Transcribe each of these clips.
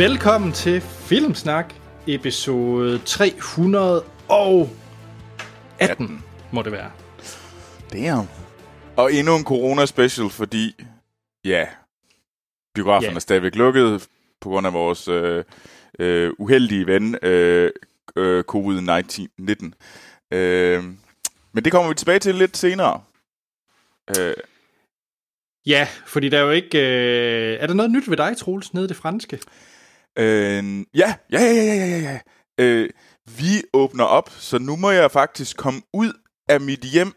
Velkommen til Filmsnak, episode 318, må det være. Damn. Og endnu en corona-special, fordi, ja, biografen Ja. er stadigvæk lukket på grund af vores øh, øh, uheldige ven, øh, øh, covid-19. Øh, men det kommer vi tilbage til lidt senere. Øh, Ja, fordi der er jo ikke... Øh, er der noget nyt ved dig, Troels, nede i det franske? Øh, ja, ja, ja, ja, ja, ja, ja. Øh, vi åbner op, så nu må jeg faktisk komme ud af mit hjem.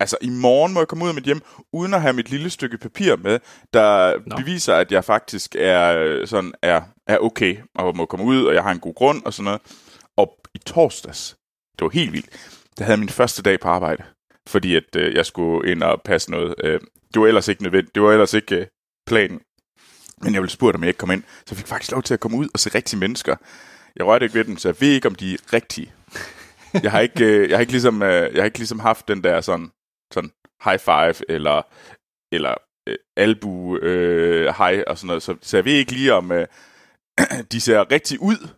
Altså, i morgen må jeg komme ud af mit hjem, uden at have mit lille stykke papir med, der Nå. Beviser, at jeg faktisk er, øh, sådan, er, er okay, og må komme ud, og jeg har en god grund, og sådan noget. Og i torsdags, det var helt vildt, der havde jeg min første dag på arbejde, fordi at øh, jeg skulle ind og passe noget. Øh, det var ellers ikke nødvendigt, det var ellers ikke øh, planen. Men jeg ville spurgt, om jeg ikke kom ind, så jeg fik faktisk lov til at komme ud og se rigtige mennesker. Jeg rørte ikke ved dem, så jeg ved ikke, om de er rigtige. Jeg har ikke, øh, jeg har ikke, ligesom, øh, jeg har ikke ligesom haft den der sådan, sådan high five, eller, eller øh, albu øh, high og sådan noget, så, så jeg ved ikke lige, om øh, de ser rigtig ud.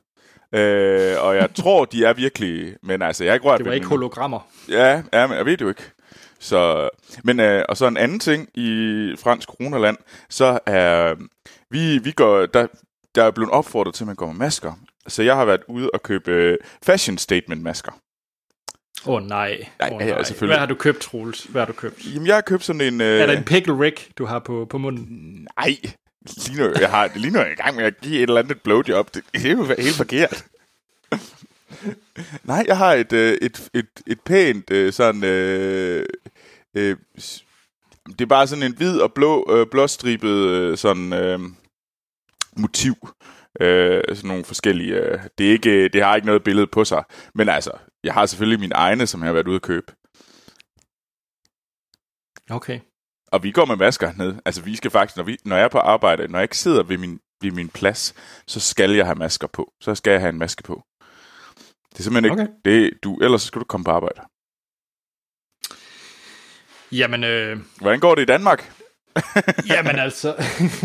Øh, og jeg tror, de er virkelig, men altså, jeg har ikke rørt Det var ikke dem. hologrammer. Ja, ja, men jeg ved det jo ikke. Så, men, øh, og så en anden ting i fransk coronaland, så er, vi, vi går, der, der er blevet opfordret til, at man går med masker. Så jeg har været ude og købe øh, fashion statement masker. Åh oh, nej. Nej, oh, ja, nej. selvfølgelig. Hvad har du købt, Troels? Hvad har du købt? Jamen, jeg har købt sådan en... Øh, Er der en pickle Rick, du har på, på munden? Nej, lige nu, jeg har, lige nu er jeg i gang med at give et eller andet blowjob. Det, det er jo helt forkert. Nej, jeg har et, øh, et, et, et pænt øh, sådan... Øh, øh, det er bare sådan en hvid og blå, øh, blåstribet øh, sådan øh, motiv. Øh, sådan nogle forskellige... Øh, det, er ikke, det har ikke noget billede på sig. Men altså, jeg har selvfølgelig mine egne, som jeg har været ude at købe. Okay. Og vi går med masker hernede. Altså, vi skal faktisk, når, vi, når jeg er på arbejde, når jeg ikke sidder ved min, ved min plads, så skal jeg have masker på. Så skal jeg have en maske på. Det er simpelthen ikke... Okay. Det, du, ellers så skal du komme på arbejde. Jamen, øh, Hvordan går det i Danmark? jamen altså...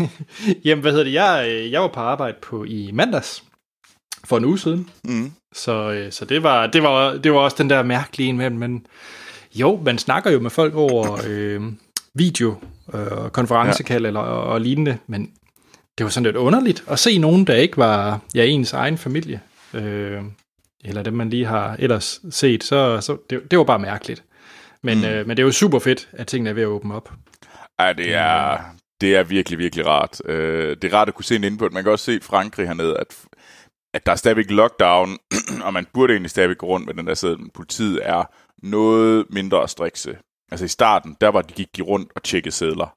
jamen, hvad hedder det? Jeg, øh, jeg var på arbejde på i mandags for en uge siden. Mm. Så, øh, så det, var, det, var, det var også den der mærkelige en men jo, man snakker jo med folk over øh, video, øh, konferencekald ja. eller, og lignende, men det var sådan lidt underligt at se nogen, der ikke var ja, ens egen familie, øh, eller dem man lige har ellers set, så, så det, det var bare mærkeligt. Men, mm. Øh, men det er jo super fedt, at tingene er ved at åbne op. Ej, det er, det er virkelig, virkelig rart. Øh, det er rart at kunne se en input. Man kan også se i Frankrig hernede, at, at der er stadigvæk lockdown, og man burde egentlig stadigvæk gå rundt med den der sæde, politiet er noget mindre strikse. Altså i starten, der var de gik de rundt og tjekkede sædler.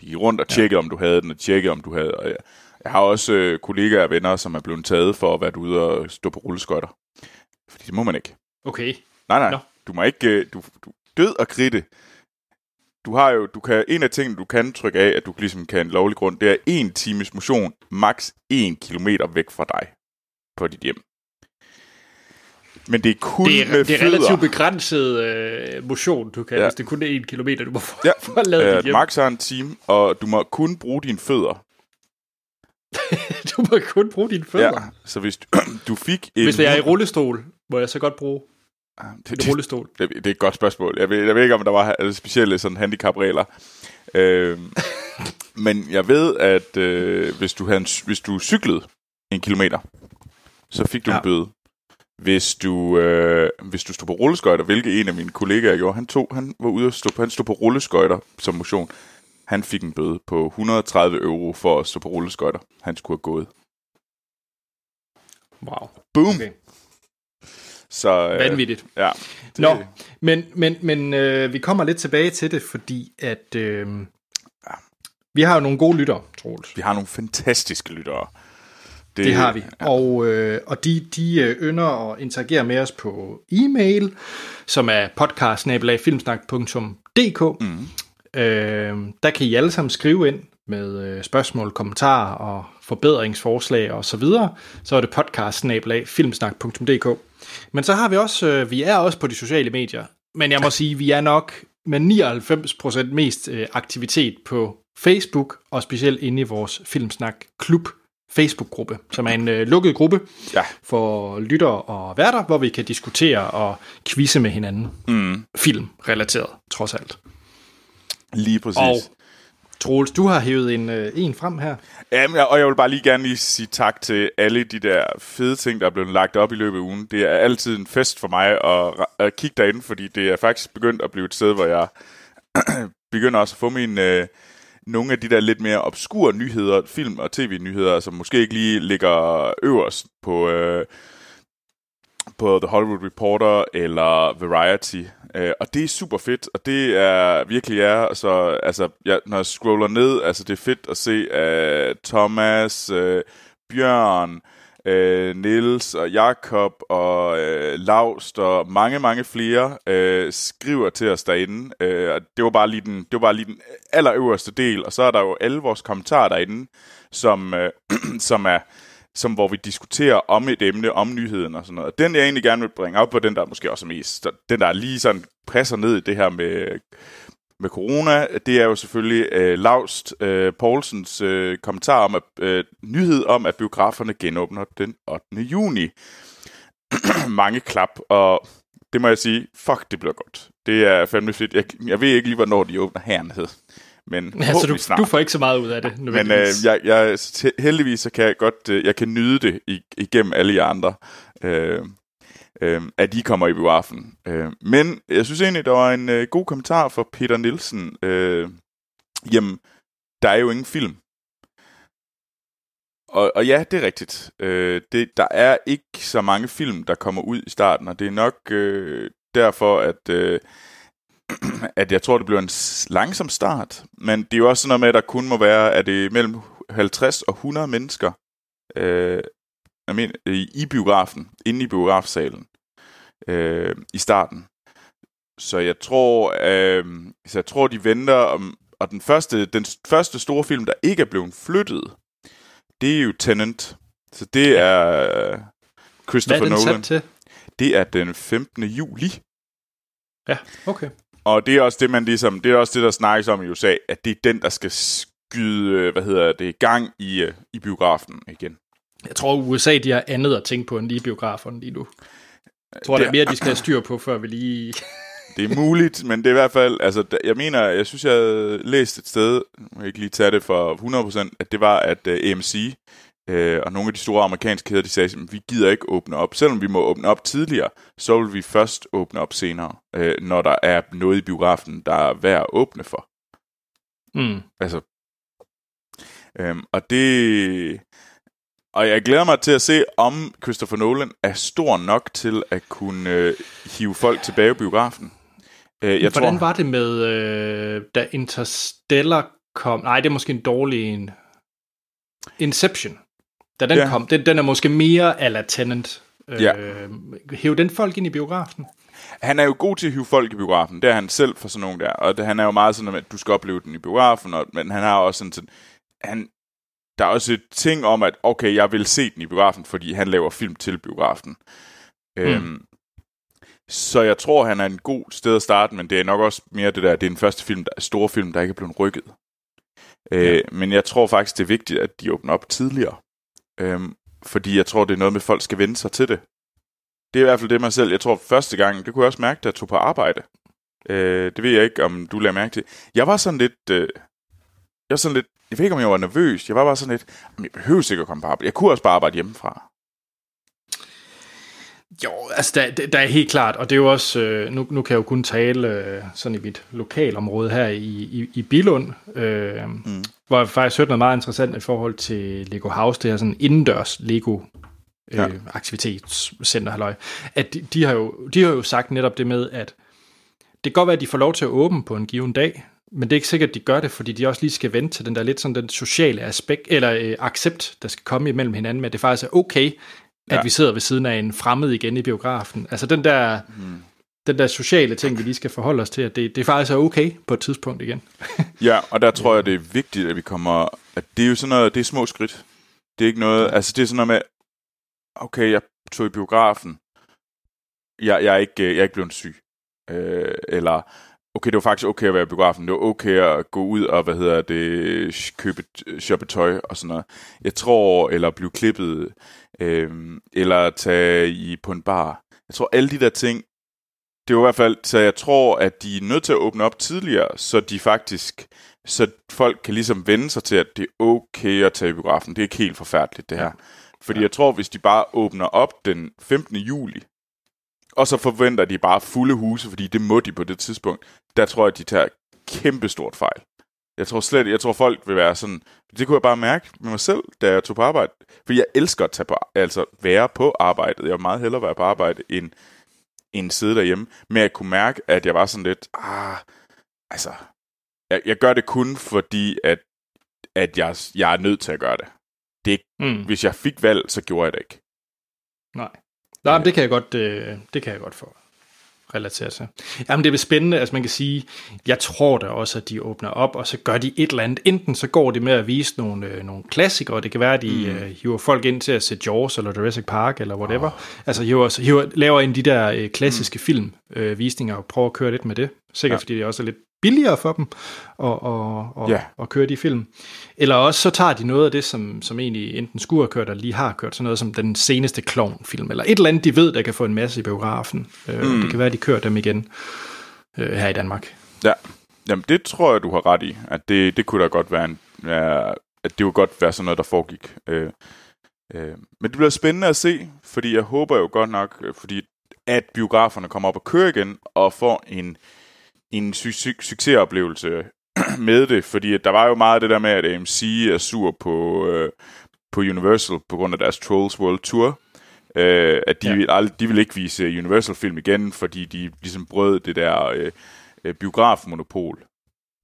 De gik rundt og tjekkede, ja. om du havde den, og tjekkede, om du havde. Og jeg, jeg har også øh, kollegaer og venner, som er blevet taget for at være ude og stå på rulleskøjter. Fordi det må man ikke. Okay. Nej, nej. Nå. Du må ikke... øh, Du, du, død og kridte. Du har jo... Du kan, en af tingene, du kan trykke af, at du ligesom kan en lovlig grund, det er en times motion, maks 1 kilometer væk fra dig på dit hjem. Men det er kun Det er, med det er fødder. relativt begrænset øh, motion, du kan, ja. Hvis det kun er en kilometer, du må få Ja, forlade dit Øh, hjem. max har en time, og du må kun bruge dine fødder. Du må kun bruge dine fødder. Ja, så hvis du, du fik en... Hvis jeg er i rullestol, må jeg så godt bruge det, en rullestol. det, det er et godt spørgsmål. Jeg ved, jeg ved ikke, om der var altså, specielle sådan handicapregler. Øhm, men jeg ved, at øh, hvis, du havde en, hvis du cyklede en kilometer, så fik du Ja. ja. en bøde. Hvis du, øh, hvis du stod på rulleskøjter, hvilket en af mine kollegaer gjorde, han, tog, han var ude og stå på, han stod på rulleskøjter som motion. Han fik en bøde på 130 euro for at stå på rulleskøjter. Han skulle have gået. Wow. Boom! Okay. Så, øh, Vanvittigt. Ja. Det, Nå, men, men, men øh, vi kommer lidt tilbage til det, fordi at øh, vi har jo nogle gode lyttere, Troels. Vi har nogle fantastiske lyttere. Det har vi. Og, øh, og de, de øh, ynder at interagere med os på e-mail, som er podcast-filmsnak.dk. Mm. Øh, der kan I alle sammen skrive ind med øh, spørgsmål, kommentarer og forbedringsforslag og så videre. Så er det podcast-filmsnak.dk. Men så har vi også, øh, vi er også på de sociale medier, men jeg må sige, vi er nok med 99% mest øh, aktivitet på Facebook, og specielt inde i vores Filmsnak Klub Facebook-gruppe, som er en øh, lukket gruppe Ja. for lyttere og værter, hvor vi kan diskutere og quizze med hinanden. Mm. Film-relateret, trods alt. Lige præcis. Og Troels, du har hævet en, øh, en frem her. Jamen, jeg- og jeg vil bare lige gerne lige sige tak til alle de der fede ting, der er blevet lagt op i løbet af ugen. Det er altid en fest for mig at, at kigge derinde, fordi det er faktisk begyndt at blive et sted, hvor jeg begynder også at få min... øh, nogle af de der lidt mere obskure nyheder, film- og tv-nyheder, som måske ikke lige ligger øverst på, øh, på The Hollywood Reporter eller Variety. Øh, og det er super fedt, og det er virkelig er, så altså, jeg, når jeg scroller ned, altså det er fedt at se øh, Thomas, øh, Bjørn, øh, Nils og Jakob og øh, Laust og mange, mange flere øh, skriver til os derinde. Øh, og det var bare lige den, det var bare lige den allerøverste del, og så er der jo alle vores kommentarer derinde, som, øh, som er som hvor vi diskuterer om et emne, om nyheden og sådan noget. Og den, jeg egentlig gerne vil bringe op, var den der måske også er mest, den der lige sådan presser ned i det her med, med corona, det er jo selvfølgelig øh, Laust øh, Poulsens øh, kommentar om, at øh, nyhed om, at biograferne genåbner den 8. juni. Mange klap, og det må jeg sige, fuck, det bliver godt. Det er fandme fedt. Jeg, jeg ved ikke lige, hvornår de åbner hernede. Men Altså, du, snart. du får ikke så meget ud af det. Men øh, jeg, jeg, heldigvis så kan jeg godt, øh, jeg kan nyde det ig- igennem alle jer andre, øh, øh, at I kommer i biografen. Øh, men jeg synes egentlig, der var en øh, god kommentar fra Peter Nielsen. Øh, jamen, der er jo ingen film. Og, og ja, det er rigtigt. Øh, det, der er ikke så mange film, der kommer ud i starten, og det er nok øh, derfor, at... Øh, at jeg tror, det bliver en langsom start. Men det er jo også sådan noget med, at der kun må være, at det er mellem 50 og 100 mennesker øh, jeg mener, i, biografen, inde i biografsalen øh, i starten. Så jeg tror, øh, så jeg tror, de venter om, og den første, den første store film, der ikke er blevet flyttet, det er jo Tenant. Så det er øh, Hvad Christopher er den Nolan. til? Det er den 15. juli. Ja, okay. Og det er også det, man ligesom, det er også det, der snakkes om i USA, at det er den, der skal skyde, øh, hvad hedder det, gang i, øh, i biografen igen. Jeg tror, USA de har andet at tænke på end lige biograferne lige nu. Jeg tror, Det er mere, de skal have styr på, før vi lige... Det er muligt, men det er i hvert fald, altså, jeg mener, jeg synes, jeg havde læst et sted, jeg ikke lige tage det for 100%, at det var, at uh, AMC øh, og nogle af de store amerikanske kæder, de sagde, at vi gider ikke åbne op. Selvom vi må åbne op tidligere, så vil vi først åbne op senere, øh, når der er noget i biografen, der er værd at åbne for. Mm. Altså, øhm, og det... Og jeg glæder mig til at se, om Christopher Nolan er stor nok til at kunne øh, hive folk tilbage i biografen. Øh, jeg Hvordan tror, var det med, øh, da Interstellar kom? Nej, det er måske en dårlig en. Inception. Da den Ja. kom, den, den er måske mere a la Tenant. Øh, Ja. Hæv den folk ind i biografen? han er jo god til at hive folk i biografen. Det er han selv for sådan nogen der. Og det, han er jo meget sådan, at du skal opleve den i biografen. Og, men han har også sådan, sådan han, der er også et ting om, at okay, jeg vil se den i biografen, fordi han laver film til biografen. Mm. Øhm, så jeg tror, han er en god sted at starte, men det er nok også mere det der, det er den første film, der er store film, der ikke er blevet rykket. Øh, Ja. Men jeg tror faktisk, det er vigtigt, at de åbner op tidligere. Øhm, fordi jeg tror, det er noget med, at folk skal vende sig til det. Det er i hvert fald det mig selv. Jeg tror første gang, det kunne jeg også mærke, da jeg tog på arbejde. Øh, det ved jeg ikke, om du lader mærke til. Jeg var sådan lidt... Øh, jeg var sådan lidt... Jeg ved ikke, om jeg var nervøs. Jeg var bare sådan lidt... Jeg behøver sikkert komme på arbejde. Jeg kunne også bare arbejde hjemmefra. Jo, altså der, der, er helt klart, og det er jo også, øh, nu, nu kan jeg jo kun tale øh, sådan i mit lokalområde her i, i, i Bilund, øh, mm. hvor jeg faktisk hørte noget meget interessant i forhold til Lego House, det her sådan indendørs Lego øh, Ja. aktivitetscenter, halløj, at de, de, har jo, de har jo sagt netop det med, at det kan godt være, at de får lov til at åbne på en given dag, men det er ikke sikkert, at de gør det, fordi de også lige skal vente til den der lidt sådan den sociale aspekt, eller øh, accept, der skal komme imellem hinanden, med at det faktisk er okay, Ja. vi sidder ved siden af en fremmed igen i biografen. Altså den der, Hmm. den der sociale ting, vi lige skal forholde os til, at det, det faktisk er okay på et tidspunkt igen. Ja, og der tror jeg, det er vigtigt, at vi kommer... At det er jo sådan noget... Det er små skridt. Det er ikke noget... Altså, det er sådan noget med... Okay, jeg tog i biografen. Jeg, jeg, er, ikke, jeg er ikke blevet syg. Øh, eller okay, det var faktisk okay at være i biografen. Det var okay at gå ud og, hvad hedder det, købe, shoppe tøj og sådan noget. Jeg tror, eller blive klippet, øh, eller tage i på en bar. Jeg tror, alle de der ting, det var i hvert fald, så jeg tror, at de er nødt til at åbne op tidligere, så de faktisk, så folk kan ligesom vende sig til, at det er okay at tage i biografen. Det er ikke helt forfærdeligt, det her. Ja. Fordi ja. jeg tror, hvis de bare åbner op den 15. juli, og så forventer de bare fulde huse, fordi det må de på det tidspunkt, der tror jeg, at de tager kæmpestort fejl. Jeg tror slet, jeg tror folk vil være sådan, det kunne jeg bare mærke med mig selv, da jeg tog på arbejde. For jeg elsker at tage på, altså være på arbejdet. Jeg vil meget hellere være på arbejde, end, end sidde derhjemme. Men jeg kunne mærke, at jeg var sådan lidt, ah, altså, jeg, jeg gør det kun fordi, at, at jeg, jeg er nødt til at gøre det. det er ikke, mm. Hvis jeg fik valg, så gjorde jeg det ikke. Nej. Nej, men det kan jeg godt, øh, det kan jeg godt få relatere til. Jamen, det er spændende, altså man kan sige, jeg tror da også, at de åbner op, og så gør de et eller andet. Enten så går det med at vise nogle, øh, nogle klassikere, det kan være, at de mm. øh, hiver folk ind til at se Jaws, eller Jurassic Park, eller whatever. Oh. Altså hiver, hiver, laver en de der øh, klassiske mm. filmvisninger, øh, og prøver at køre lidt med det. Sikkert ja. fordi det også er lidt billigere for dem at, at, at, ja. at køre de film. Eller også så tager de noget af det, som, som egentlig enten skulle have kørt, eller lige har kørt, sådan noget som den seneste Clown-film, eller et eller andet, de ved, der kan få en masse i biografen. Øh, mm. Det kan være, at de kører dem igen øh, her i Danmark. Ja, Jamen, det tror jeg, du har ret i, at det, det kunne da godt være en, ja, at det kunne godt være sådan noget, der foregik. Øh, øh, men det bliver spændende at se, fordi jeg håber jo godt nok, øh, fordi at biograferne kommer op og kører igen, og får en en su- su- succesoplevelse med det, fordi der var jo meget det der med, at AMC er sur på, øh, på Universal på grund af deres Trolls World Tour. Øh, at de, ja. vil aldrig, de vil ikke vise Universal-film igen, fordi de ligesom brød det der øh, øh biografmonopol.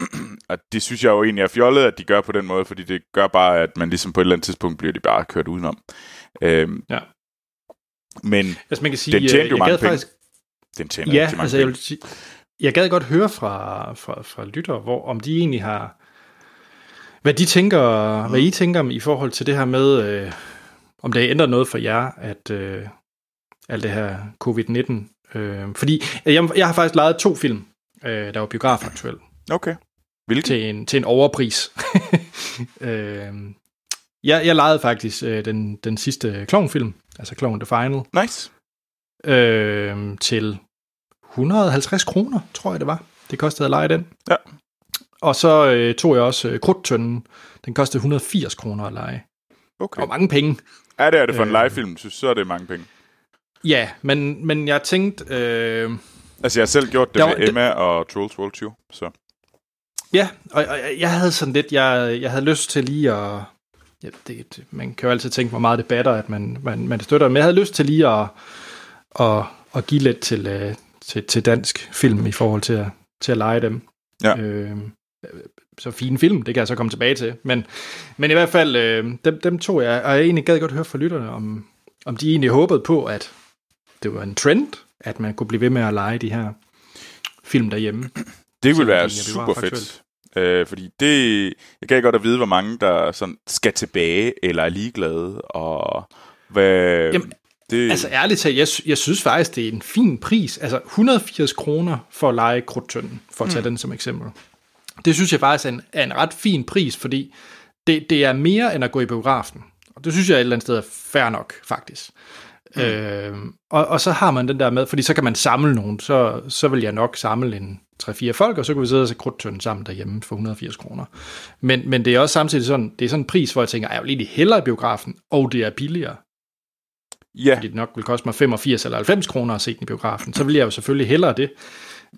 og det synes jeg jo egentlig er fjollet, at de gør på den måde, fordi det gør bare, at man ligesom på et eller andet tidspunkt bliver de bare kørt udenom. Øh, ja. Men altså, man kan sige, den tjente jo mange penge. Faktisk... Den tjener ja, mange altså, penge. Jeg vil sige, jeg gad godt høre fra, fra, fra lytter, hvor, om de egentlig har, hvad de tænker, mm. hvad I tænker om i forhold til det her med, øh, om det ændrer noget for jer, at øh, alt det her covid-19. Øh, fordi jeg, jeg har faktisk lavet to film, øh, der var biografaktuelle. Okay. Hvilken? Til en, til en overpris. øh, jeg, jeg lejede faktisk øh, den, den sidste klovnfilm, altså Clown The Final. Nice. Øh, til 150 kroner, tror jeg det var. Det kostede at lege den. Ja. Og så øh, tog jeg også øh, krudtønden. Den kostede 180 kroner at lege. Okay. Og mange penge. Ja, det er det for en øh, legefilm, så, så er det mange penge. Ja, men, men jeg tænkte... Øh, altså, jeg har selv gjort det der, med Emma og Trolls World 20, så... Ja, og, og jeg havde sådan lidt... Jeg, jeg havde lyst til lige at... Ja, det, man kan jo altid tænke, hvor meget det batter, at man, man, man støtter, men jeg havde lyst til lige at, at, at give lidt til, øh, til, til dansk film i forhold til at, til at lege dem. Ja. Øh, så fine film, det kan jeg så komme tilbage til. Men, men i hvert fald, øh, dem, dem tog jeg, og jeg egentlig gad godt høre fra lytterne, om, om de egentlig håbede på, at det var en trend, at man kunne blive ved med at lege de her film derhjemme. Det ville være super fedt. Øh, fordi det, jeg kan godt at vide, hvor mange der sådan skal tilbage, eller er ligeglade, og hvad, Jamen, det... Altså ærligt talt, jeg, jeg synes faktisk, det er en fin pris. Altså 180 kroner for at lege krudtønden, for at tage mm. den som eksempel. Det synes jeg faktisk er en, er en ret fin pris, fordi det, det er mere end at gå i biografen. Og det synes jeg et eller andet sted er fair nok, faktisk. Mm. Øh, og, og så har man den der med, fordi så kan man samle nogen, så, så vil jeg nok samle en 3-4 folk, og så kan vi sidde og se krudtønden sammen derhjemme for 180 kroner. Men, men det er også samtidig sådan, det er sådan en pris, hvor jeg tænker, jeg vil lige hellere i biografen, og det er billigere. Ja. Fordi det nok vil koste mig 85 eller 90 kroner at se den i biografen. Så ville jeg jo selvfølgelig hellere det.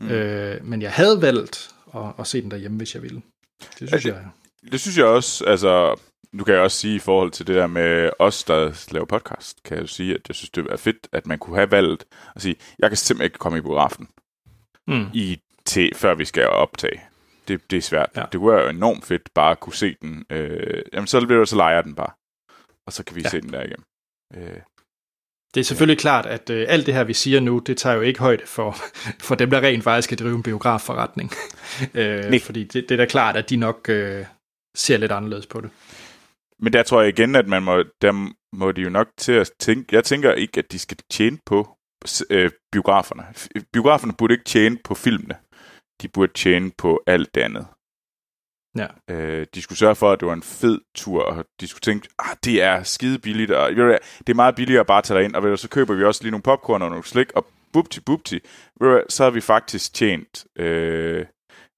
Mm. Øh, men jeg havde valgt at, at se den derhjemme, hvis jeg ville. Det synes altså, jeg. Det synes jeg også, altså, nu kan jeg også sige i forhold til det der med os, der laver podcast, kan jeg sige, at jeg synes, det er fedt, at man kunne have valgt at sige, jeg kan simpelthen ikke komme i biografen, mm. i, til, før vi skal optage. Det, det er svært. Ja. Det kunne være enormt fedt bare at kunne se den. Øh, jamen, så, vil du, så leger den bare. Og så kan vi ja. se den der igen. Øh, det er selvfølgelig klart, at øh, alt det her, vi siger nu, det tager jo ikke højde for, for dem, der rent faktisk skal drive en biografforretning. øh, fordi det, det er da klart, at de nok øh, ser lidt anderledes på det. Men der tror jeg igen, at man må, der må de jo nok til at tænke, jeg tænker ikke, at de skal tjene på øh, biograferne. Biograferne burde ikke tjene på filmene. de burde tjene på alt det andet. Ja. Øh, de skulle sørge for, at det var en fed tur, og de skulle tænke, ah, det er skide billigt, og ved du det er meget billigere at bare tage ind, og ved du, så køber vi også lige nogle popcorn og nogle slik, og bupti bupti, ved du så har vi faktisk tjent, øh,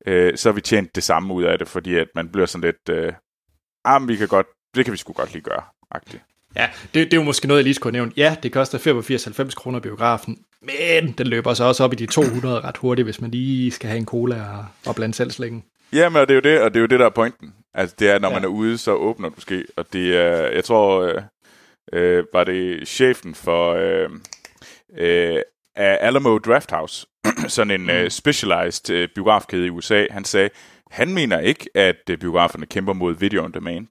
øh, så har vi tjent det samme ud af det, fordi at man bliver sådan lidt, øh, ah, men vi kan godt, det kan vi sgu godt lige gøre, agtigt. Ja, det, det er jo måske noget, jeg lige skulle nævnt. Ja, det koster 85-90 kroner biografen, men den løber så også op i de 200 ret hurtigt, hvis man lige skal have en cola og, og blande selv slækken. Jamen, og det er jo det, og det er jo det, der er pointen. Altså, det er, når ja. man er ude, så åbner du ske. Og det er, jeg tror, øh, øh, var det chefen for øh, øh, Alamo Drafthouse, sådan en øh, specialized øh, biografkæde i USA, han sagde, han mener ikke, at øh, biograferne kæmper mod video on demand.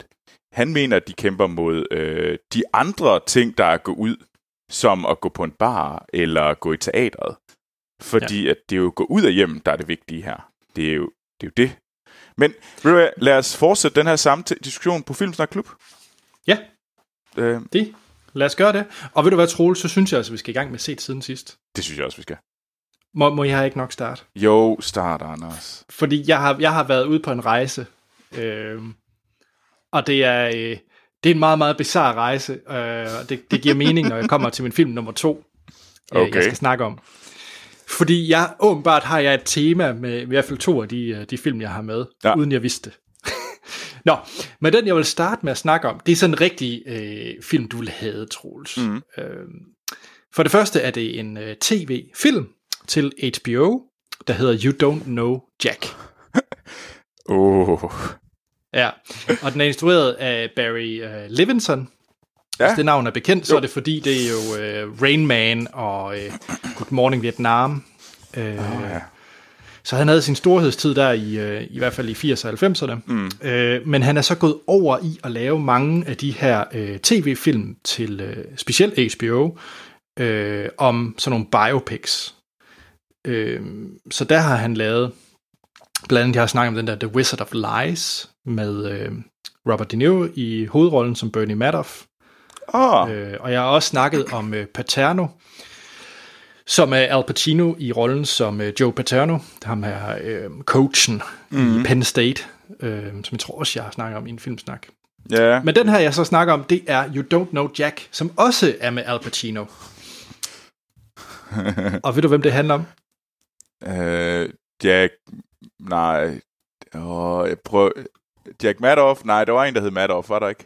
Han mener, at de kæmper mod øh, de andre ting, der er at gå ud, som at gå på en bar eller gå i teatret. Fordi ja. at det er jo at gå ud af hjem, der er det vigtige her. Det er jo det. Er jo det. Men ved lad os fortsætte den her samme diskussion på Filmsnak Klub. Ja, øh. det. Lad os gøre det. Og ved du hvad, Troel, så synes jeg altså, vi skal i gang med set siden sidst. Det synes jeg også, vi skal. Må, må jeg ikke nok starte? Jo, start, Anders. Fordi jeg har, jeg har været ude på en rejse, øh, og det er, øh, det er en meget, meget bizarre rejse, øh, og det, det giver mening, når jeg kommer til min film nummer to, øh, okay. jeg skal snakke om. Fordi jeg åbenbart har jeg et tema med i hvert fald to af de, øh, de film, jeg har med, ja. uden jeg vidste det. Nå, men den jeg vil starte med at snakke om, det er sådan en rigtig øh, film, du vil have, Troels. Mm. Øh, for det første er det en øh, tv-film til HBO, der hedder You Don't Know Jack. oh. Ja, og den er instrueret af Barry uh, Levinson. Ja. Hvis det navn er bekendt, jo. så er det fordi, det er jo uh, Rain Man og uh, Good Morning Vietnam. Uh, oh, ja. Så han havde sin storhedstid der i, uh, i hvert fald i 80'erne og 90'erne. Mm. Uh, men han er så gået over i at lave mange af de her uh, tv-film til uh, specielt HBO uh, om sådan nogle biopics. Uh, så der har han lavet Blandt andet, jeg har snakket om den der The Wizard of Lies med øh, Robert De Niro i hovedrollen som Bernie Madoff. Oh. Øh, og jeg har også snakket om øh, Paterno, som er Al Pacino i rollen som øh, Joe Paterno, ham her øh, coachen mm. i mhm. Penn State, øh, som jeg tror også, jeg har snakket om i en filmsnak. Yeah. Men den her, jeg så snakker om, det er You Don't Know Jack, som også er med Al Pacino. og ved du, hvem det handler om? Uh, Jack Nej. Åh, jeg prøver... Jack Madoff? Nej, der var en, der hed Madoff, var der ikke?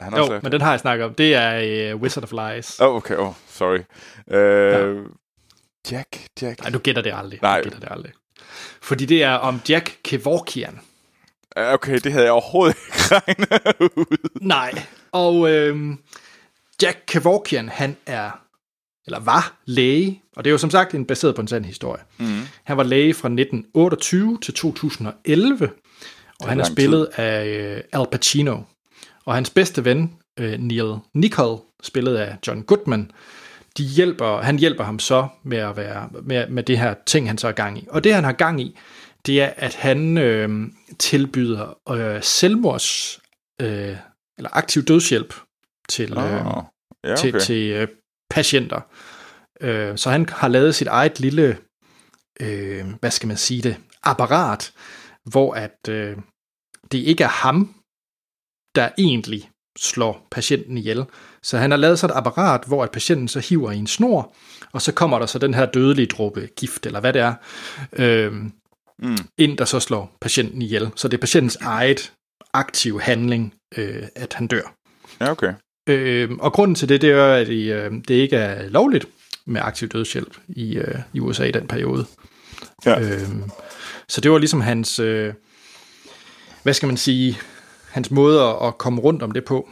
Han jo, men den har jeg snakket om. Det er uh, Wizard of Lies. Oh, okay. Oh, sorry. Uh, ja. Jack, Jack. Nej, du gætter det aldrig. Nej. Du gætter det aldrig. Fordi det er om Jack Kevorkian. Okay, det havde jeg overhovedet ikke regnet ud. Nej, og øh, Jack Kevorkian, han er eller var læge, og det er jo som sagt en baseret på en sand historie. Mm. Han var læge fra 1928 til 2011, og han er spillet tid. af Al Pacino. Og hans bedste ven, uh, Neil Nicol, spillet af John Goodman, de hjælper, han hjælper ham så med at være med, med det her ting, han så er gang i. Og det, han har gang i, det er, at han øh, tilbyder øh, selvmords, øh, eller aktiv dødshjælp til, øh, oh, ja, okay. til, til øh, patienter. Øh, så han har lavet sit eget lille, øh, hvad skal man sige det, apparat, hvor at øh, det ikke er ham, der egentlig slår patienten ihjel. Så han har lavet så et apparat, hvor at patienten så hiver i en snor, og så kommer der så den her dødelige dråbe gift, eller hvad det er, øh, mm. ind, der så slår patienten ihjel. Så det er patientens eget aktiv handling, øh, at han dør. Ja, okay. Øh, og grunden til det, det er, at det, øh, det ikke er lovligt med aktiv dødshjælp i, øh, i USA i den periode. Ja. Øh, så det var ligesom hans, øh, hvad skal man sige, hans måde at komme rundt om det på.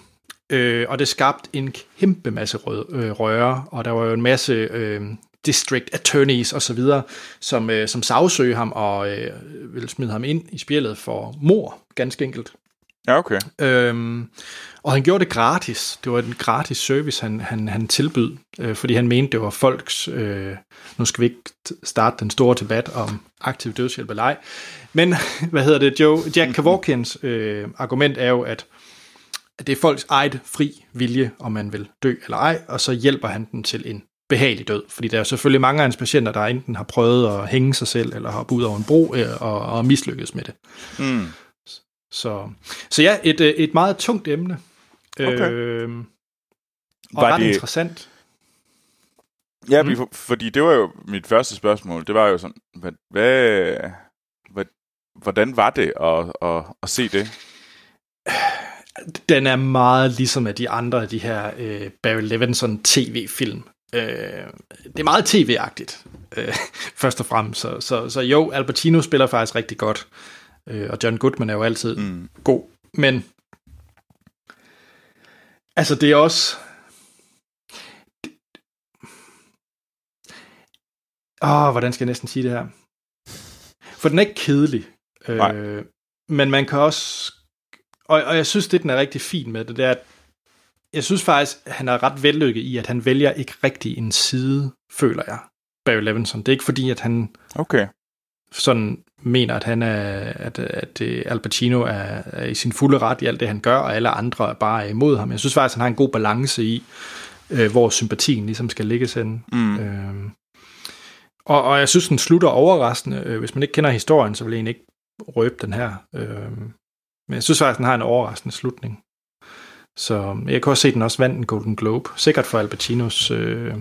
Øh, og det skabte en kæmpe masse rød, øh, røre, og der var jo en masse øh, district attorneys og så videre, som, øh, som sagsøgte ham og øh, ville smide ham ind i spillet for mor, ganske enkelt. Ja, okay. Øhm, og han gjorde det gratis. Det var en gratis service, han, han, han tilbød, øh, fordi han mente, det var folks... Øh, nu skal vi ikke starte den store debat om aktiv dødshjælp eller ej. Men, hvad hedder det, Joe, Jack Kevorkians øh, argument er jo, at, at det er folks eget fri vilje, om man vil dø eller ej, og så hjælper han dem til en behagelig død. Fordi der er selvfølgelig mange af hans patienter, der enten har prøvet at hænge sig selv, eller har ud over en bro øh, og, og mislykkes med det. Mm. Så, så ja, et, øh, et meget tungt emne. Okay. Øh, og Var ret det- interessant. Ja, Mm. mm. fordi det var jo mit første spørgsmål. Det var jo sådan, hvad, hvad, hvad hvordan var det at, at, at se det? Den er meget ligesom af de andre af de her øh, Barry Levinson tv-film. Øh, det er meget tv-agtigt, øh, først og fremmest. Så, så, så jo, Al Pacino spiller faktisk rigtig godt, øh, og John Goodman er jo altid mm. God. Men altså, det er også... Åh, hvordan skal jeg næsten sige det her? For den er ikke kedelig. Nej. Øh, men man kan også... Og, og jeg synes, det den er rigtig fin med det, det er, at jeg synes faktisk, at han er ret vellykket i, at han vælger ikke rigtig en side, føler jeg, Barry Levinson. Det er ikke fordi, at han Okay. sådan mener, at han er, at, at Al Pacino er, er i sin fulde ret i alt det, han gør, og alle andre er bare imod ham. Jeg synes faktisk, han har en god balance i, øh, hvor sympatien ligesom skal ligge henne. Mm. Øh, og, og jeg synes, den slutter overraskende. Øh, hvis man ikke kender historien, så vil jeg egentlig ikke røbe den her. Øh, men jeg synes faktisk, den har en overraskende slutning. Så jeg kan også se, at den også vandt en Golden Globe. Sikkert for Al Pacinos øh,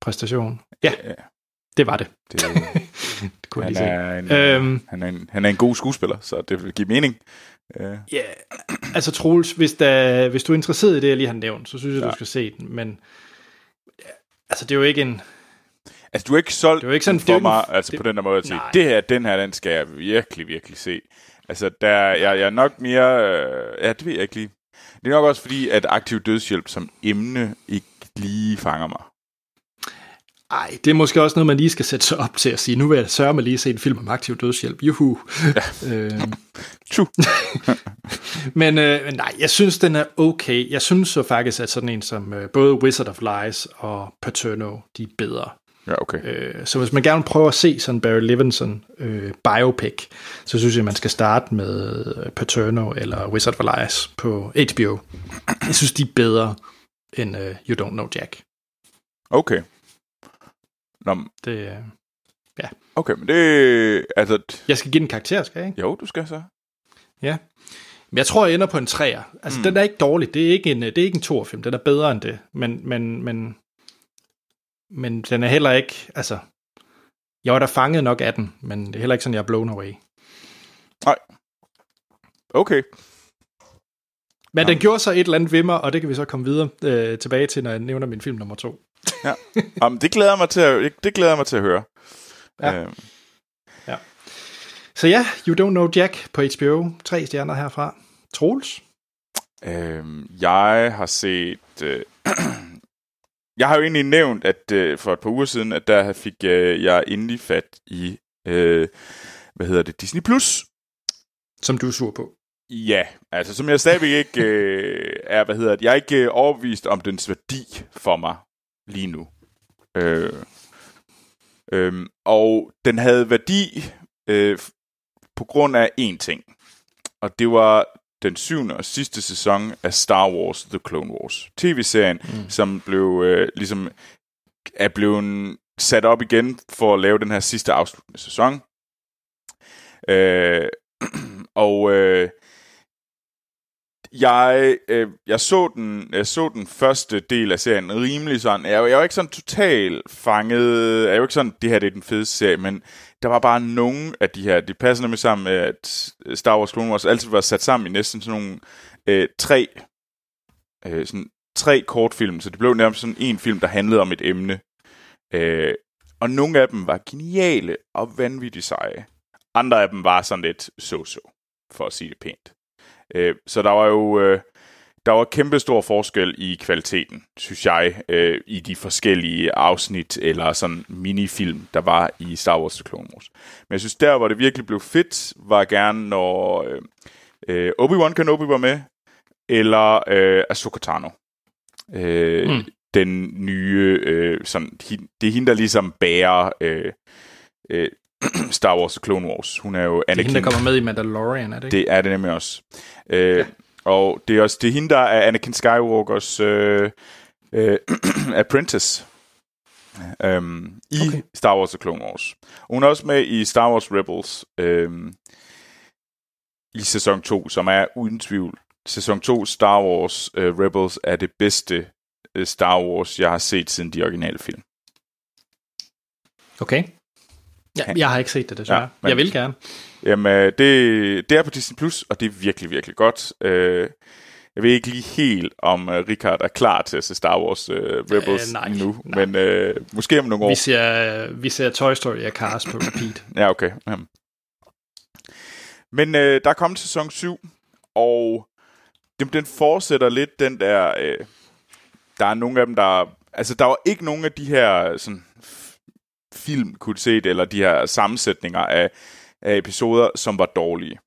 præstation. Ja, det var det. det, det kunne jeg han, lige se. er en, Øhm, han, er en, han er en god skuespiller, så det vil give mening. Ja, altså Troels, hvis, der, hvis du er interesseret i det, jeg lige har nævnt, så synes jeg, ja. Du skal se den, men altså det er jo ikke en, altså, du er ikke solgt det er jo ikke sådan, for det mig, altså det, på den der måde at sige, Nej. det her, den her, den skal jeg virkelig, virkelig se. Altså, der, jeg, jeg er nok mere, øh, ja, det ved jeg ikke lige. Det er nok også fordi, at aktiv dødshjælp som emne ikke lige fanger mig. Ej, det er måske også noget, man lige skal sætte sig op til at sige, nu vil jeg sørge mig lige at se en film om aktiv dødshjælp, juhu. øh, Tju. men, øh, nej, jeg synes, den er okay. Jeg synes så faktisk, at sådan en som øh, både Wizard of Lies og Paterno, de er bedre. Ja, okay. Øh, så hvis man gerne vil prøve at se sådan Barry Levinson øh, biopic, så synes jeg, man skal starte med øh, Paterno eller Wizard of Lies på HBO. Jeg synes, de er bedre end øh, You Don't Know Jack. Okay. Nå, men- Det, øh, okay, men det, altså, jeg skal give den en karakter, skal jeg ikke? jo, du skal så. Men jeg tror, jeg ender på en træer. Altså, mm. den er ikke dårlig. Det er ikke en, det er ikke en torfilm. Den er bedre end det. Men, men, men, men den er heller ikke, altså, jeg var da fanget nok af den, men det er heller ikke sådan, jeg er blown away. Okay. Men Jamen. den gjorde så et eller andet ved mig, og det kan vi så komme videre øh, tilbage til, når jeg nævner min film nummer to. Jamen, det glæder mig til at, det glæder mig til at høre. Ja. Øhm, Så ja, You Don't Know Jack på HBO. Tre stjerner herfra. Troels? Øhm, jeg har set... Øh, jeg har jo egentlig nævnt, at øh, for et par uger siden, at der fik øh, jeg endelig fat i, øh, hvad hedder det, Disney+. Plus. Som du er sur på. Ja, altså som jeg stadigvæk ikke øh, er, hvad hedder det, jeg er ikke øh, overbevist om dens værdi for mig lige nu. Øh, øh, og den havde værdi øh, på grund af én ting. Og det var den syvende og sidste sæson af Star Wars The Clone Wars. TV-serien, mm. som blev øh, ligesom er blevet sat op igen for at lave den her sidste afsluttende sæson. Øh, og øh, jeg, øh, jeg, så den, jeg så den første del af serien rimelig sådan. Jeg, jeg var ikke sådan totalt fanget. Jeg var ikke sådan, det her det er den fedeste serie, men der var bare nogle af de her, de passer nemlig sammen med, at Star Wars Clone Wars altid var sat sammen i næsten sådan nogle øh, tre, øh, sådan tre kortfilm, så det blev nærmest sådan en film, der handlede om et emne. Øh, og nogle af dem var geniale og vanvittigt seje. Andre af dem var sådan lidt so-so, for at sige det pænt. Øh, så der var jo øh, der var kæmpe stor forskel i kvaliteten, synes jeg, øh, i de forskellige afsnit eller sådan minifilm, der var i Star Wars The Clone Wars. Men jeg synes, der hvor det virkelig blev fedt, var gerne, når øh, øh, Obi-Wan Kenobi var med, eller øh, Ahsoka Tano. Øh, Mm. Den nye, øh, sådan, det er hende, der ligesom bærer øh, øh, Star Wars The Clone Wars. Hun er jo Det er Anakin. hende, der kommer med i Mandalorian, er det ikke? Det er det nemlig også. Øh, ja. Og det er også det er hende, der er Anakin Skywalkers øh, øh, apprentice. øhm, i okay. Star Wars og Clone Wars. Og hun er også med i Star Wars Rebels øhm, i sæson 2, som er uden tvivl. Sæson 2 Star Wars øh, Rebels er det bedste øh, Star Wars, jeg har set siden de originale film. Okay. Ja, jeg har ikke set det, desværre. Ja, men, jeg vil gerne. Jamen, øh, det, det er på Disney+, Plus, og det er virkelig, virkelig godt. Øh, jeg ved ikke lige helt, om uh, Richard er klar til at se Star Wars uh, Rebels uh, nej, nu, nej. men uh, måske om nogle år. Vi ser, vi ser Toy Story og Cars på repeat. ja, okay. Jamen. Men uh, der er kommet sæson 7, og den, den fortsætter lidt den der... Uh, der er nogle af dem, der... Altså, der var ikke nogen af de her sådan, film, kunne se det, eller de her sammensætninger af, af episoder, som var dårlige.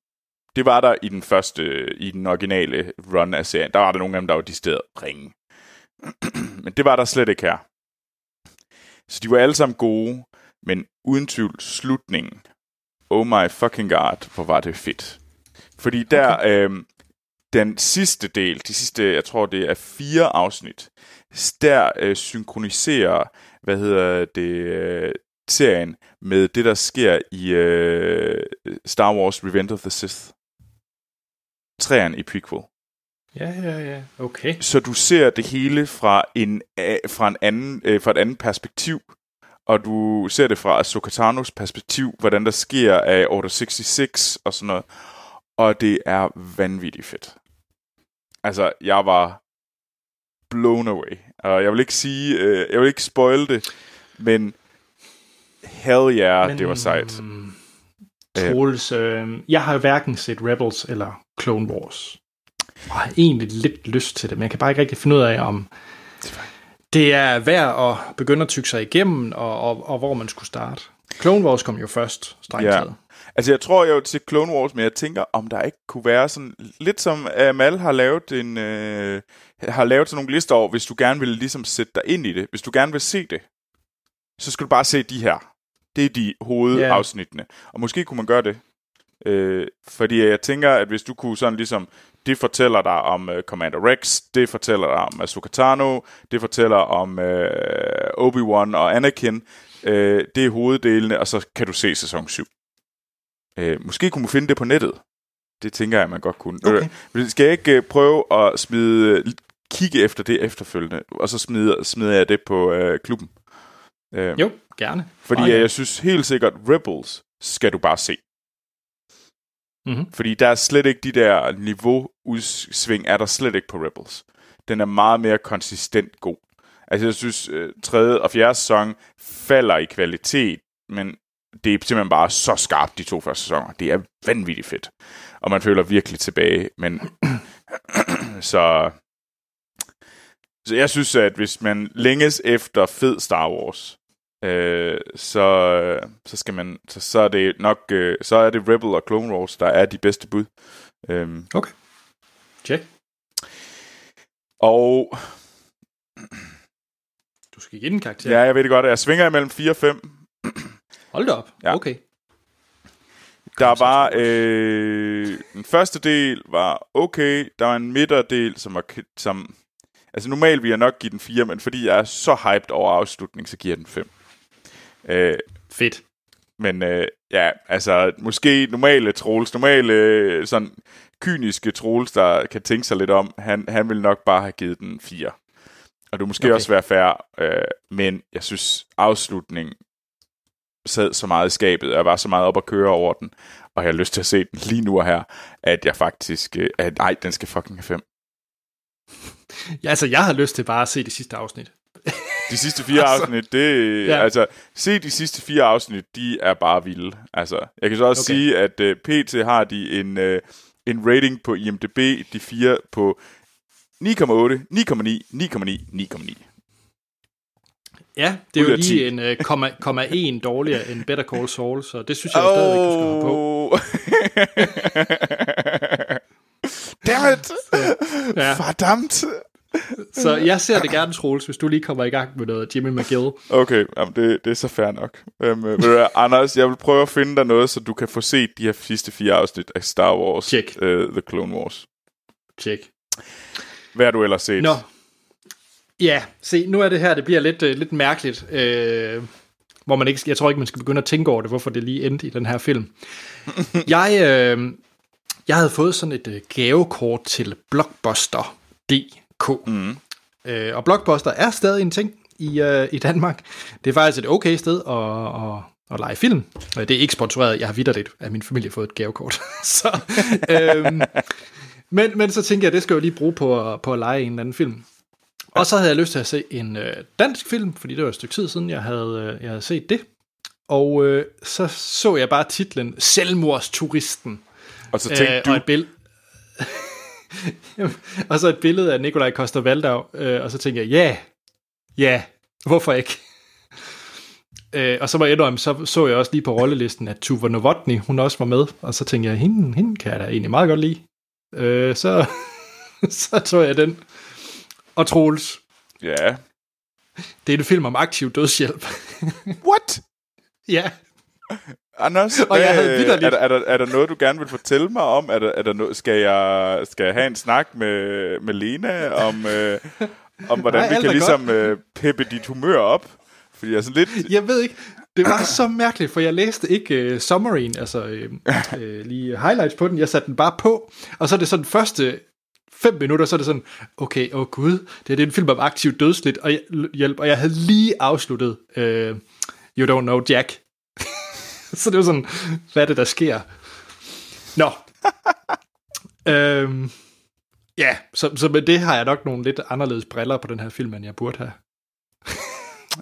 Det var der i den første, i den originale run af serien. Der var der nogle af dem, der var de steder ringe. men det var der slet ikke her. Så de var alle sammen gode, men uden tvivl slutningen. Oh my fucking god, hvor var det fedt. Fordi der, okay. øh, den sidste del, de sidste, jeg tror det er fire afsnit, der øh, synkroniserer, hvad hedder det, øh, serien med det, der sker i øh, Star Wars Revenge of the Sith træerne i prequel. Ja, ja, ja. Okay. Så du ser det hele fra en fra en anden øh, fra et andet perspektiv, og du ser det fra Ahsoka perspektiv, hvordan der sker af Order 66 og sådan noget. Og det er vanvittigt fedt. Altså, jeg var blown away. Og jeg vil ikke sige, øh, jeg vil ikke spoil det, men hell yeah, men, det var sejt. Troels, øh, jeg har hverken set Rebels eller Clone Wars. Og har egentlig lidt lyst til det, men jeg kan bare ikke rigtig finde ud af, om det er værd at begynde at tykke sig igennem, og, og, og hvor man skulle starte. Clone Wars kom jo først, strengt ja. Altså, jeg tror jo til Clone Wars, men jeg tænker, om der ikke kunne være sådan... Lidt som Amal har lavet en... Øh, har lavet sådan nogle lister over, hvis du gerne vil ligesom sætte dig ind i det. Hvis du gerne vil se det, så skal du bare se de her. Det er de hovedafsnittene. Yeah. Og måske kunne man gøre det. Øh, fordi jeg tænker, at hvis du kunne sådan ligesom, det fortæller dig om uh, Commander Rex, det fortæller dig om Ahsoka Tano, det fortæller om uh, Obi-Wan og Anakin, uh, det er hoveddelene, og så kan du se sæson 7. Uh, måske kunne man finde det på nettet. Det tænker jeg, man godt kunne. Okay. Uh, skal jeg ikke uh, prøve at smide, kigge efter det efterfølgende, og så smider, smider jeg det på uh, klubben? Uh, jo, gerne. Fordi uh, jeg synes helt sikkert, Rebels skal du bare se. Mm-hmm. Fordi der er slet ikke de der niveauudsving, er der slet ikke på Rebels. Den er meget mere konsistent god. Altså jeg synes, øh, tredje og fjerde sæson falder i kvalitet, men det er simpelthen bare så skarpt, de to første sæsoner. Det er vanvittigt fedt. Og man føler virkelig tilbage. Men så, så jeg synes, at hvis man længes efter fed Star Wars, øh, så, så skal man så, så er det nok øh, så er det Rebel og Clone Wars der er de bedste bud. Øhm. Okay. Check. Og du skal give den karakter. Ja, jeg ved det godt. Jeg svinger imellem 4 og 5. Hold da op. Ja. Okay. Der var øh, den første del var okay. Der var en midterdel, som var som altså normalt vil jeg nok give den 4, men fordi jeg er så hyped over afslutningen, så giver jeg den 5. Øh, Fedt. Men øh, ja, altså måske normale trolls, normale sådan kyniske trolls, der kan tænke sig lidt om, han, han vil nok bare have givet den 4. Og det måske okay. også være fair, øh, men jeg synes afslutningen sad så meget i skabet, og jeg var så meget op at køre over den, og jeg har lyst til at se den lige nu og her, at jeg faktisk, øh, at ej, den skal fucking have 5. Ja, altså jeg har lyst til bare at se det sidste afsnit. De sidste fire altså, afsnit, det, ja. altså, se de sidste fire afsnit, de er bare vilde. Altså, jeg kan så også okay. sige, at uh, øh, PT har de en, uh, en rating på IMDb, de fire på 9,8, 9,9, 9,9, 9,9. Ja, det er jo lige en uh, komma, komma en dårligere end Better Call Saul, så det synes jeg oh. stadigvæk, du skal have på. Dammit! Ja. Verdammt! så jeg ser det gerne, Troels, hvis du lige kommer i gang med noget Jimmy McGill. Okay, jamen det, det er så fair nok. Um, uh, Anders, jeg vil prøve at finde dig noget, så du kan få set de her sidste fire afsnit af Star Wars. Check. Uh, The Clone Wars. Check. Hvad har du ellers set? Nå. Ja, se, nu er det her, det bliver lidt, øh, lidt mærkeligt. Øh, hvor man ikke, jeg tror ikke, man skal begynde at tænke over det, hvorfor det lige endte i den her film. jeg, øh, jeg havde fået sådan et øh, gavekort til Blockbuster.dk. Mm. Øh, og Blockbuster er stadig en ting i, øh, i Danmark. Det er faktisk et okay sted at, at, at lege film. Det er ikke sponsoreret. Jeg har vidderligt af min familie fået et gavekort. så, øh, men, men så tænker jeg, at det skal jeg jo lige bruge på, på at lege en eller anden film. Og så havde jeg lyst til at se en øh, dansk film, fordi det var et stykke tid siden, jeg havde, øh, jeg havde set det. Og øh, så så jeg bare titlen Selvmordsturisten. Og så tænkte øh, du... Og, et bill- og så et billede af Nikolaj Koster Valdau, øh, og så tænkte jeg, ja, yeah, ja, yeah, hvorfor ikke? øh, og så var jeg så så jeg også lige på rollelisten, at Tuva Novotny, hun også var med, og så tænkte jeg, hende, hende kan jeg da egentlig meget godt lide. Øh, så, så tog jeg den. Og Troels. Ja. Det er en film om aktiv dødshjælp. What? ja. Anders, og jeg havde er, der, er, der, er der noget, du gerne vil fortælle mig om? Er der, er der noget, skal, jeg, skal jeg have en snak med, med Lena om, øh, om hvordan Nej, vi kan ligesom øh, peppe dit humør op? Fordi jeg er sådan lidt... Jeg ved ikke, det var så mærkeligt, for jeg læste ikke uh, summaryen, altså uh, uh, lige highlights på den. Jeg satte den bare på, og så er det sådan første fem minutter, så er det sådan, okay, åh oh gud, det er, det er en film om aktiv dødsligt og hjælp, og jeg havde lige afsluttet uh, You Don't Know Jack. så det var sådan, hvad er det, der sker? Nå. øhm, ja, så, så med det har jeg nok nogle lidt anderledes briller på den her film, end jeg burde have.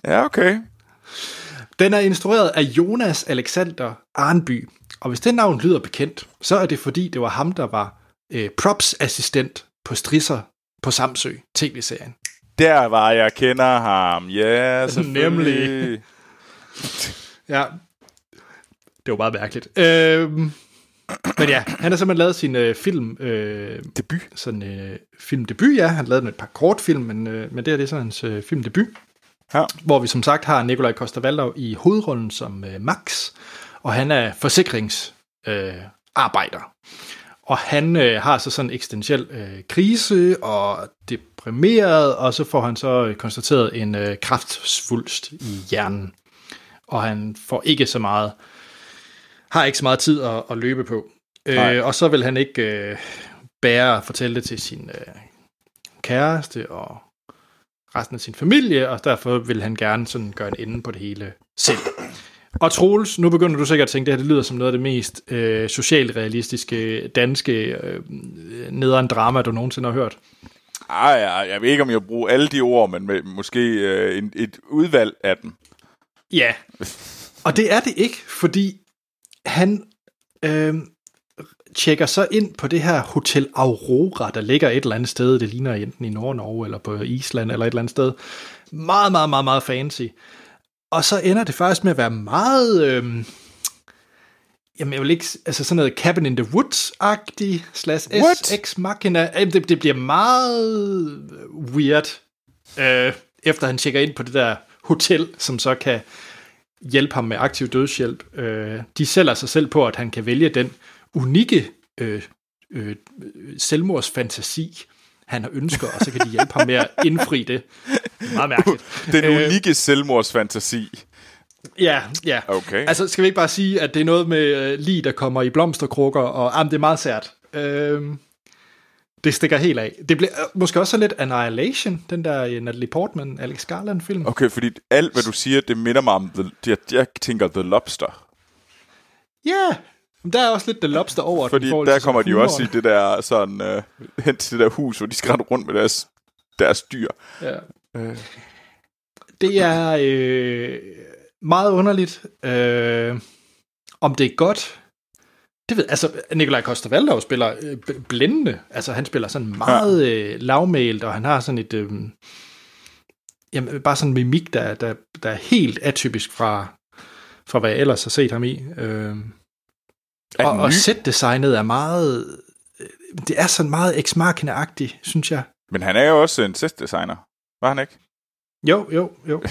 ja, okay. Den er instrueret af Jonas Alexander Arnby, og hvis det navn lyder bekendt, så er det fordi, det var ham, der var øh, props-assistent på Strisser på Samsø tv-serien. Der var jeg kender ham, ja, selvfølgelig. Nemlig. ja, det var meget mærkeligt. Øhm, men ja, han har simpelthen lavet sin øh, film... Øh, debut. Sådan øh, filmdebut, ja. Han lavede et par kortfilm, men, øh, men det er det sådan hans øh, filmdebut. Ja. Hvor vi som sagt har Nikolaj Koster i hovedrollen som øh, Max, og han er forsikringsarbejder. Øh, og han øh, har så sådan en eksistentiel øh, krise og deprimeret, og så får han så øh, konstateret en øh, kraftsvulst i hjernen. Og han får ikke så meget, har ikke så meget tid at, at løbe på. Øh, og så vil han ikke øh, bære og fortælle det til sin øh, kæreste og resten af sin familie, og derfor vil han gerne sådan gøre en ende på det hele selv. Og Troels, nu begynder du sikkert at tænke, at det her det lyder som noget af det mest øh, socialrealistiske danske øh, nederen drama, du nogensinde har hørt. Ej, ja, jeg ved ikke, om jeg bruger alle de ord, men med, måske øh, en, et udvalg af dem. Ja, og det er det ikke, fordi han øh, tjekker så ind på det her Hotel Aurora, der ligger et eller andet sted. Det ligner enten i Nord-Norge eller på Island eller et eller andet sted. Meget, meget, meget, meget fancy. Og så ender det faktisk med at være meget... Øh, jamen, jeg vil ikke... Altså sådan noget Cabin in the Woods-agtig, slash SX Machina. Jamen, det, det bliver meget weird, øh, efter han tjekker ind på det der hotel, som så kan hjælpe ham med aktiv dødshjælp. Øh, de sælger sig selv på, at han kan vælge den unikke øh, øh, selvmordsfantasi, han har ønsker, og så kan de hjælpe ham med at indfri det. Meget mærkeligt. Den øh, unikke selvmordsfantasi. Ja, ja. Okay. Altså, skal vi ikke bare sige, at det er noget med øh, lige, der kommer i blomsterkrukker, og ah, det er meget sært. Øh, det stikker helt af. Det bliver øh, måske også lidt Annihilation, den der øh, Natalie Portman, Alex Garland-film. Okay, fordi alt, hvad du siger, det minder mig om, the, jeg, jeg tænker The Lobster. Ja, yeah, der er også lidt The Lobster over Fordi den, der kommer de jo også i det der sådan, uh, hen til det der hus, hvor de skal rundt med deres, deres dyr. Ja. Uh. Det er øh, meget underligt. Øh, om det er godt, det ved, altså, Nikolaj Koster spiller øh, blændende. Altså, han spiller sådan meget øh, lavmælt, og han har sådan et... Øh, jamen, bare sådan en mimik, der, der, der er helt atypisk fra, fra, hvad jeg ellers har set ham i. Øh, og, og set-designet er meget... Øh, det er sådan meget ex machina synes jeg. Men han er jo også en set-designer. Var han ikke? Jo, jo, jo.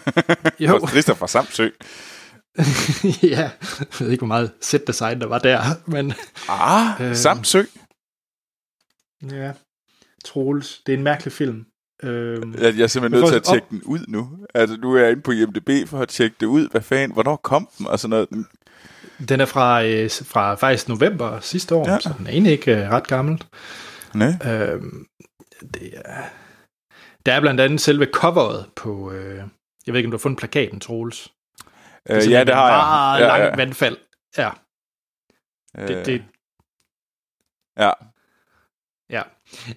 jo. Lister fra Samsø. ja, jeg ved ikke, hvor meget set-design der var der, men... Ah, øh, Samsø. Ja, Troels. Det er en mærkelig film. Øhm, Jeg, jeg er simpelthen nødt til at tjekke den ud nu. Altså, nu er jeg inde på IMDb for at tjekke det ud. Hvad fanden, hvornår kom den? Og sådan noget. Den er fra, øh, fra faktisk november sidste år, Ja. ja. så den er egentlig ikke øh, ret gammel. Nej. Øhm, det er, der er blandt andet selve coveret på, øh, jeg ved ikke, om du har fundet plakaten, Troels. Øh, ja, det har jeg. Meget ja, langt ja. vandfald. Ja, Øh, det, det, Ja. ja.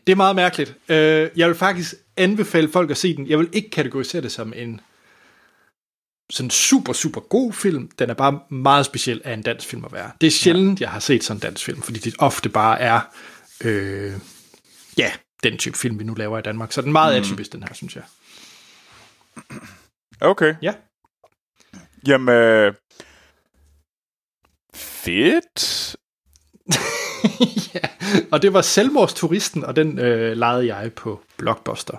det er meget mærkeligt. Øh, jeg vil faktisk anbefale folk at se den. Jeg vil ikke kategorisere det som en sådan super, super god film. Den er bare meget speciel af en dansk film at være. Det er sjældent, ja. jeg har set sådan en dansk film, fordi det ofte bare er, øh, ja, den type film, vi nu laver i Danmark. Så den er meget mm. atypisk, den her, synes jeg. Okay. Ja. Jamen, øh, fedt. ja, og det var Selvmordsturisten, og den øh, lejede jeg på Blockbuster.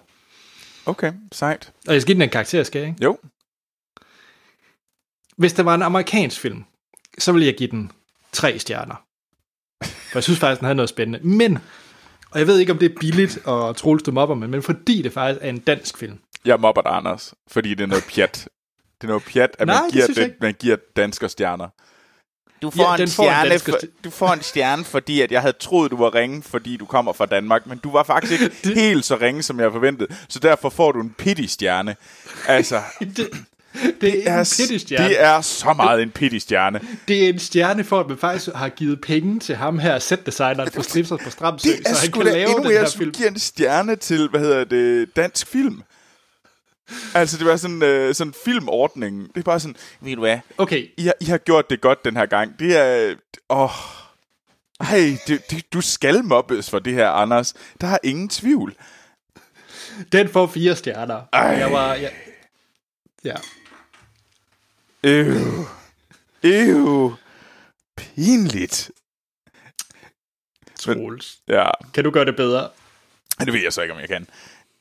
Okay, sejt. Og jeg skal give den en karakter, skal jeg ikke? Jo. Hvis det var en amerikansk film, så ville jeg give den tre stjerner. For jeg synes faktisk, den havde noget spændende. Men, og jeg ved ikke, om det er billigt og Troels du mobber med, men fordi det faktisk er en dansk film. Jeg mobber dig, Anders, fordi det er noget pjat. Det er noget pjat, at Nej, man, det giver ikke. man giver dansker stjerner. Du får en stjerne for, du får en stjerne, fordi at jeg havde troet, du var ringe, fordi du kommer fra Danmark, men du var faktisk ikke helt så ringe, som jeg forventede. Så derfor får du en pity-stjerne. Altså, Det, det er en stjerne. det er så meget en pity-stjerne. det er en stjerne for, at man faktisk har givet penge til ham her, setdesigneren på Stripser på Stramsø, Det er så han kan lave endnu den her film. giver en stjerne til, hvad hedder det, dansk film. Altså, det var sådan øh, sådan filmordningen. Det er bare sådan, ved du hvad, Okay, I har, I har gjort det godt den her gang. Det er... Åh... Ej, det, det, du skal mobbes for det her, Anders. Der er ingen tvivl. den får fire stjerner. Ej. Jeg var... Jeg, ja. Øv. Øv. Pinligt. Troels. Ja, Kan du gøre det bedre? det ved jeg så ikke, om jeg kan.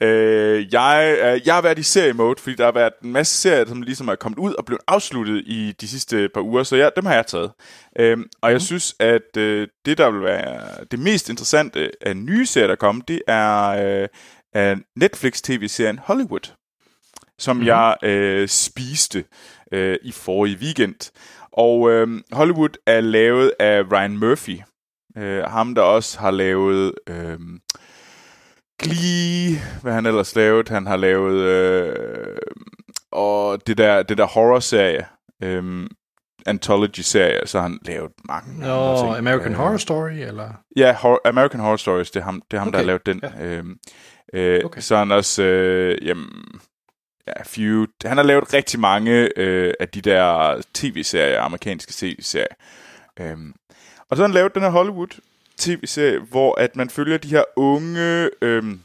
Øh, jeg, øh, jeg har været i seriemode, fordi der har været en masse serier, som ligesom er kommet ud og blevet afsluttet i de sidste par uger, så ja, dem har jeg taget. Øhm, og jeg mm. synes, at øh, det, der vil være det mest interessante af nye serier, der kommer, det er øh, af Netflix-tv-serien Hollywood, som mm. jeg øh, spiste øh, i forrige weekend. Og øh, Hollywood er lavet af Ryan Murphy, øh, ham der også har lavet... Øh, Glee, hvad han ellers lavet. Han har lavet øh, og det der, det der horror-serie, øh, anthology-serie, så har han lavet mange Nå, ting. American Øh, Horror Story, eller? Ja, Hor- American Horror Stories, det er ham, det er ham okay. der har lavet den. ja. Øh, øh, Okay. Så han også, øh, jamen, ja, Feud. Han har lavet rigtig mange øh, af de der tv-serier, amerikanske tv-serier. Øhm, og så har han lavet den her Hollywood tv-serie, hvor at man følger de her unge øhm,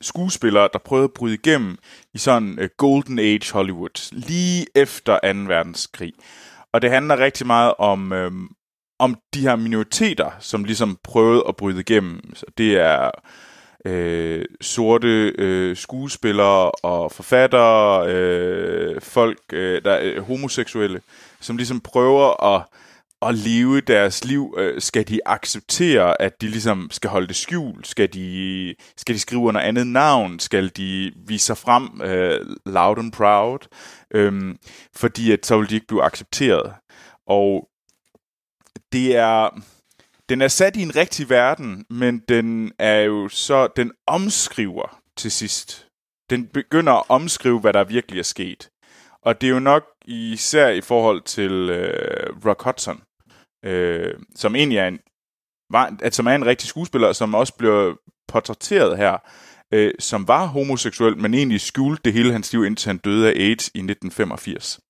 skuespillere, der prøvede at bryde igennem i sådan øh, Golden Age Hollywood, lige efter 2. verdenskrig. Og det handler rigtig meget om, øhm, om de her minoriteter, som ligesom prøvede at bryde igennem. Så det er øh, sorte øh, skuespillere og forfattere, øh, folk, øh, der er homoseksuelle, som ligesom prøver at, at leve deres liv. Øh, skal de acceptere, at de ligesom skal holde det skjult? Skal de, skal de skrive under andet navn? Skal de vise sig frem øh, loud and proud? Øhm, fordi at så vil de ikke blive accepteret. Og det er den er sat i en rigtig verden, men den er jo så, den omskriver til sidst. Den begynder at omskrive, hvad der virkelig er sket. Og det er jo nok især i forhold til øh, Rock Hudson, øh, som egentlig er en, var, at, som er en rigtig skuespiller, som også bliver portrætteret her, øh, som var homoseksuel, men egentlig skjulte det hele hans liv, indtil han døde af AIDS i 1985.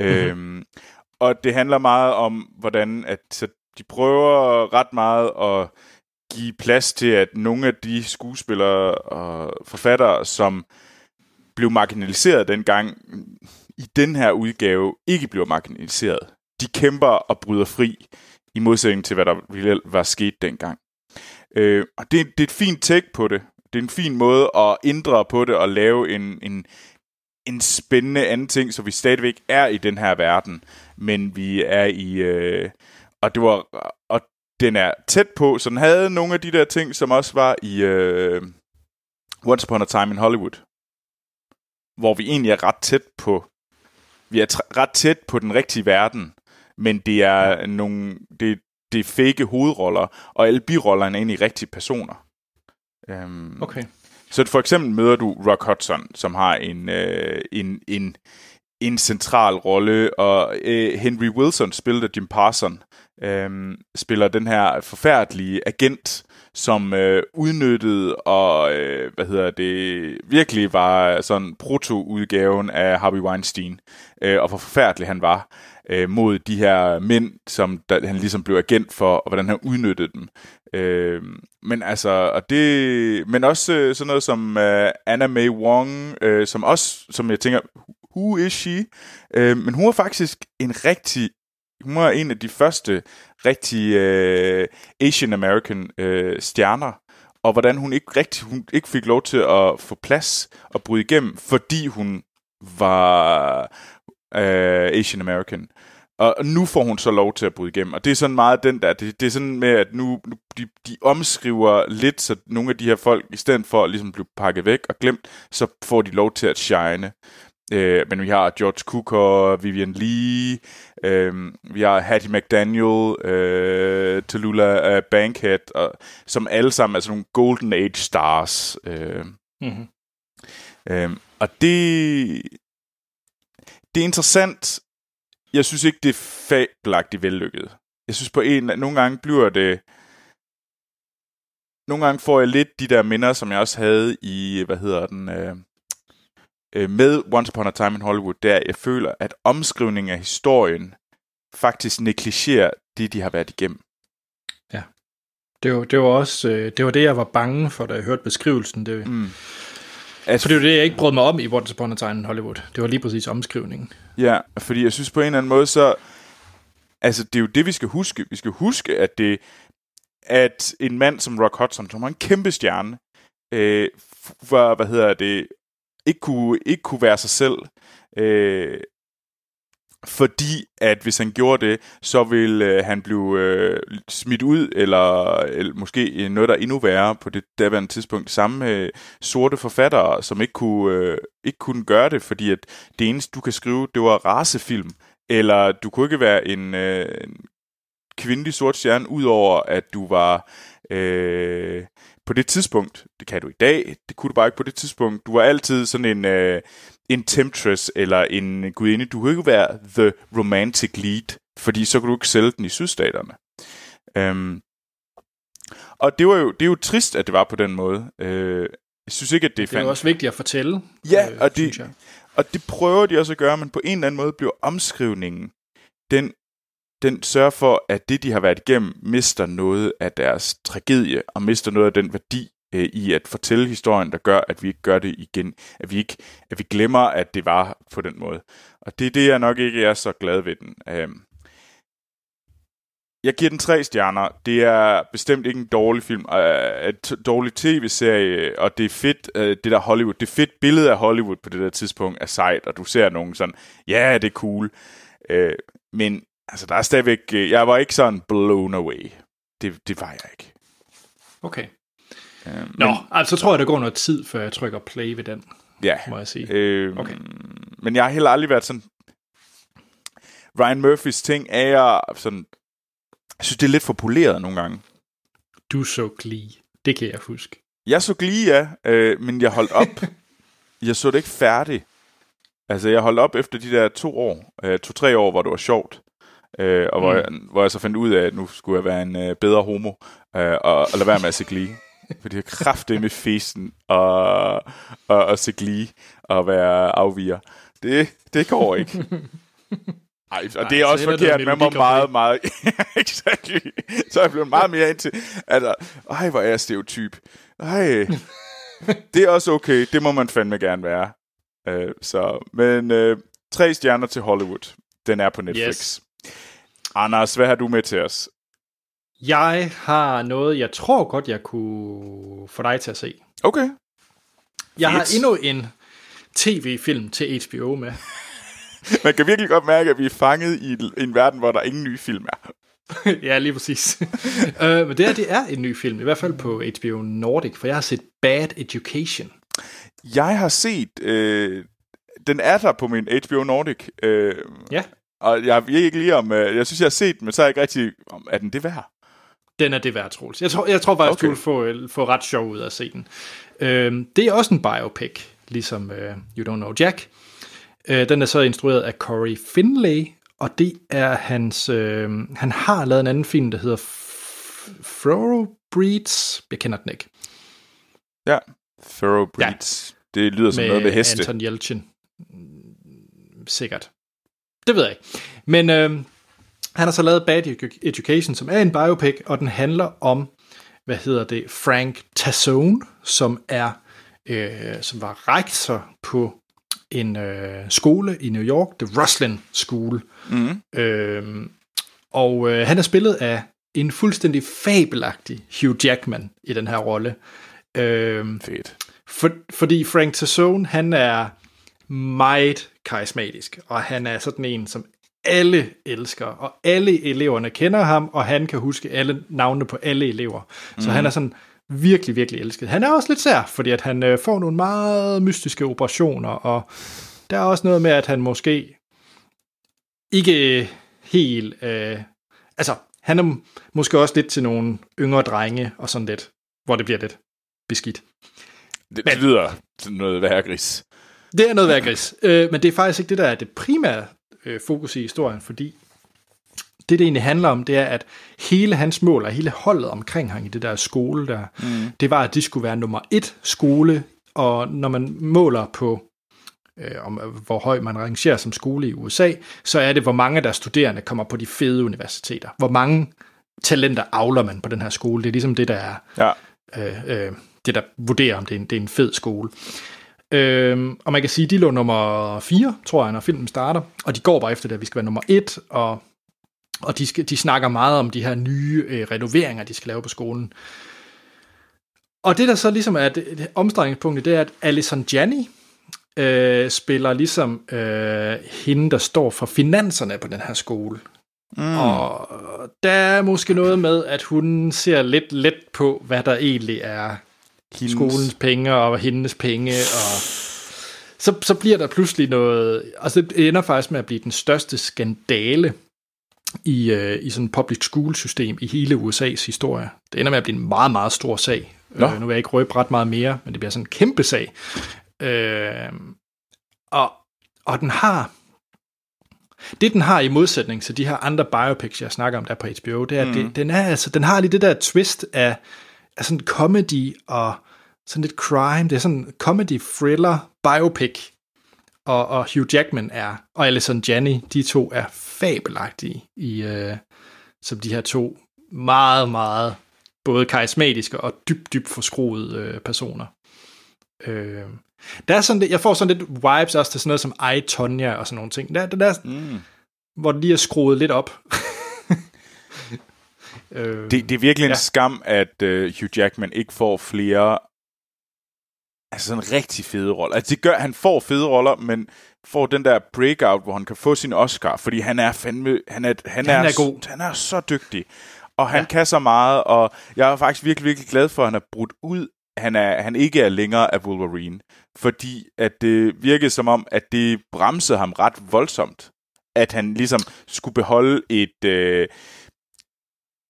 Mm-hmm. Øhm, og det handler meget om, hvordan at så de prøver ret meget at give plads til, at nogle af de skuespillere og forfattere, som blev marginaliseret dengang, i den her udgave ikke bliver marginaliseret. De kæmper og bryder fri, i modsætning til, hvad der var sket dengang. Øh, og det, det er et fint take på det. Det er en fin måde at ændre på det og lave en, en, en spændende anden ting, så vi stadigvæk er i den her verden, men vi er i... Øh, og det var og den er tæt på, så den havde nogle af de der ting, som også var i øh, Once Upon a Time in Hollywood, hvor vi egentlig er ret tæt på, vi er tr- ret tæt på den rigtige verden, men det er nogle, det, det er fake hovedroller, og alle birollerne er egentlig rigtige personer. Um, Okay. så for eksempel møder du Rock Hudson, som har en, øh, en, en, en central rolle, og øh, Henry Wilson, spillet af Jim Parson, øh, spiller den her forfærdelige agent, som øh, udnyttede og, øh, hvad hedder det, virkelig var sådan proto-udgaven af Harvey Weinstein, øh, og hvor forfærdelig han var øh, mod de her mænd, som der, han ligesom blev agent for, og hvordan han udnyttede dem. Øh, men altså, og det, men også øh, sådan noget som øh, Anna May Wong, øh, som også, som jeg tænker, who is she? Øh, men hun er faktisk en rigtig, hun var en af de første rigtige øh, Asian American øh, stjerner, og hvordan hun ikke rigtig, hun ikke fik lov til at få plads og bryde igennem, fordi hun var øh, Asian American. Og nu får hun så lov til at bryde igennem. Og det er sådan meget den der, det, det er sådan med, at nu, nu de, de omskriver lidt, så nogle af de her folk, i stedet for at ligesom blive pakket væk og glemt, så får de lov til at shine. Øh, men vi har George Cukor, Vivian Lee, øh, vi har Hattie McDaniel, øh, Tallulah øh, Bankhead, og, som alle sammen er sådan nogle golden age stars. Øh, Mm-hmm. øh, og det, det er interessant. Jeg synes ikke, det er fabelagtigt vellykket. Jeg synes på en, nogle gange bliver det... Nogle gange får jeg lidt de der minder, som jeg også havde i, hvad hedder den, øh, øh, med Once Upon a Time in Hollywood, der jeg føler, at omskrivningen af historien faktisk negligerer det, de har været igennem. Det, var, det var også øh, det, var det, jeg var bange for, da jeg hørte beskrivelsen. Det, mm. Altså, For det var det, jeg ikke brød mig om i Once Upon a Time in Hollywood. Det var lige præcis omskrivningen. Ja, fordi jeg synes på en eller anden måde, så... Altså, det er jo det, vi skal huske. Vi skal huske, at det at en mand som Rock Hudson, som var en kæmpe stjerne, øh, var, hvad hedder det, ikke kunne, ikke kunne være sig selv, øh, fordi at hvis han gjorde det, så ville øh, han blive øh, smidt ud, eller, eller måske noget, der er endnu værre på det daværende tidspunkt. Samme med sorte forfattere, som ikke kunne, øh, ikke kunne gøre det, fordi at det eneste, du kan skrive, det var racefilm. Eller du kunne ikke være en, øh, en kvindelig sort stjerne, udover at du var øh, på det tidspunkt, det kan du i dag, det kunne du bare ikke på det tidspunkt, du var altid sådan en, øh, en temptress eller en gudinde, du kunne ikke være the romantic lead, fordi så kunne du ikke sælge den i sydstaterne. Øhm, og det, var jo, det er jo trist, at det var på den måde. Øh, jeg synes ikke, at det er Det er også vigtigt at fortælle. Ja, øh, og det-. Og det prøver de også at gøre, men på en eller anden måde bliver omskrivningen, den, den sørger for, at det, de har været igennem, mister noget af deres tragedie, og mister noget af den værdi øh, i at fortælle historien, der gør, at vi ikke gør det igen. At vi ikke at vi glemmer, at det var på den måde. Og det er det, jeg nok ikke er så glad ved den. Øh. jeg giver den tre stjerner. Det er bestemt ikke en dårlig film, øh, et dårlig tv-serie, og det er fedt, øh, det der Hollywood, det er fedt billede af Hollywood på det der tidspunkt er sejt, og du ser nogen sådan, ja, det er cool. Øh, men altså, der er stadigvæk, øh, jeg var ikke sådan blown away. Det, det var jeg ikke. Okay. Øh, Nå, men, altså så tror jeg, der går noget tid, før jeg trykker play ved den, ja. må jeg sige. Øh, Okay. Men jeg har heller aldrig været sådan... Ryan Murphys ting er jeg sådan... Jeg synes, det er lidt for poleret nogle gange. Du så Glee. Det kan jeg huske. Jeg så Glee, ja, øh, men jeg holdt op. jeg så det ikke færdigt. Altså, jeg holdt op efter de der to år, øh, to-tre år, hvor det var sjovt. Øh, og hvor, Mm. jeg, hvor jeg så fandt ud af, at nu skulle jeg være en øh, bedre homo, øh, og, og lade være med at se Glee. Fordi jeg kræftede med festen og, og, og se Glee og være afviger. Det, det går ikke. Ej, og Ej, det er så også forkert mig Melodi meget, meget... exactly. Så er jeg blevet meget mere ind til, altså, ej, hvor er jeg stereotyp. Ej, det er også okay. Det må man fandme gerne være. Uh, så, men uh, tre stjerner til Hollywood. Den er på Netflix. Yes. Anders, hvad har du med til os? Jeg har noget, jeg tror godt, jeg kunne få dig til at se. Okay. Jeg har Fedt. endnu en tv-film til HBO med. Man kan virkelig godt mærke, at vi er fanget i en verden, hvor der ingen nye film er. ja, lige præcis. øh, men det her, det er en ny film, i hvert fald på HBO Nordic, for jeg har set Bad Education. Jeg har set... Øh, den er der på min HBO Nordic. Øh, Ja. Og jeg ved ikke lige om... Øh, jeg synes, jeg har set den, men så er jeg ikke rigtig... Om, er den det værd? Den er det værd, Troels. Jeg tror, jeg tror faktisk, Okay. du vil få, få ret sjov ud af at se den. Øh, det er også en biopic, ligesom øh, You Don't Know Jack. Øh, den er så instrueret af Corey Finlay, og det er hans... Øh, han har lavet en anden film, der hedder F- Breeds. Jeg kender den ikke. Ja. Thoroughbreds. Ja. Det lyder som noget med heste. Anton Yelchin. Sikkert. Det ved jeg ikke. Men øh, han har så lavet Bad Edu- Education, som er en biopic, og den handler om, hvad hedder det, Frank Tassone, som er, øh, som var rektor på en øh, skole i New York, The Roslyn School. Mm. Øh, og øh, han er spillet af en fuldstændig fabelagtig Hugh Jackman i den her rolle. Øh, Fedt. for, fordi Frank Tassone, han er meget karismatisk, og han er sådan en, som alle elsker, og alle eleverne kender ham, og han kan huske alle navnene på alle elever. Så han er sådan virkelig, virkelig elsket. Han er også lidt sær, fordi at han øh, får nogle meget mystiske operationer, og der er også noget med, at han måske ikke helt... Øh, altså, han er måske også lidt til nogle yngre drenge, og sådan lidt, hvor det bliver lidt beskidt. Det, det lyder sådan noget værre gris. Det er noget værd gris. Øh, men det er faktisk ikke det, der er det primære øh, fokus i historien, fordi det, det egentlig handler om, det er, at hele hans mål og hele holdet omkring ham i det der skole der, mm. det var, at de skulle være nummer et skole, og når man måler på, øh, om hvor høj man rangerer som skole i USA, så er det, hvor mange der studerende kommer på de fede universiteter. Hvor mange talenter avler man på den her skole. Det er ligesom det, der er Ja. øh, øh, det, der vurderer, om det er en, det er en fed skole. Øhm, og man kan sige, de lå nummer 4, tror jeg, når filmen starter, og de går bare efter det, at vi skal være nummer 1, og, og de, skal, de snakker meget om de her nye øh, renoveringer, de skal lave på skolen. Og det, der så ligesom er det, det det er, at Alison Janney øh, spiller ligesom øh, hende, der står for finanserne på den her skole. Mm. Og der er måske noget med, at hun ser lidt let på, hvad der egentlig er Hendes- skolens penge og hendes penge. Og så, så bliver der pludselig noget... Altså det ender faktisk med at blive den største skandale i, øh, i sådan et public school system i hele USA's historie. Det ender med at blive en meget, meget stor sag. Nå. Øh, nu vil jeg ikke røbe ret meget mere, men det bliver sådan en kæmpe sag. Øh, og, og den har... Det, den har i modsætning til de her andre biopics, jeg snakker om der på HBO, det er, at det, den, er, altså, den har lige det der twist af, af sådan comedy og sådan lidt crime. Det er sådan comedy thriller biopic. Og, og Hugh Jackman er, og Alison Janney, de to er fabelagtige i, øh, som de her to meget, meget både karismatiske og dybt, dybt forskroede øh, personer. Øh, der er sådan lidt, jeg får sådan lidt vibes også til sådan noget som I, Tonya og sådan nogle ting. Der, der, der Mm. hvor det lige er skruet lidt op. øh, Det, det er virkelig en Ja. skam, at uh, Hugh Jackman ikke får flere altså sådan rigtig fede roller. Altså det gør, han får fede roller, men får den der breakout, hvor han kan få sin Oscar, fordi han er fandme, han er, han Han er, er god. Han er så dygtig, og han ja. kan så meget, og jeg er faktisk virkelig, virkelig glad for, at han er brudt ud, han, er, han ikke er længere af Wolverine, fordi at det virkede som om, at det bremsede ham ret voldsomt, at han ligesom skulle beholde et, øh,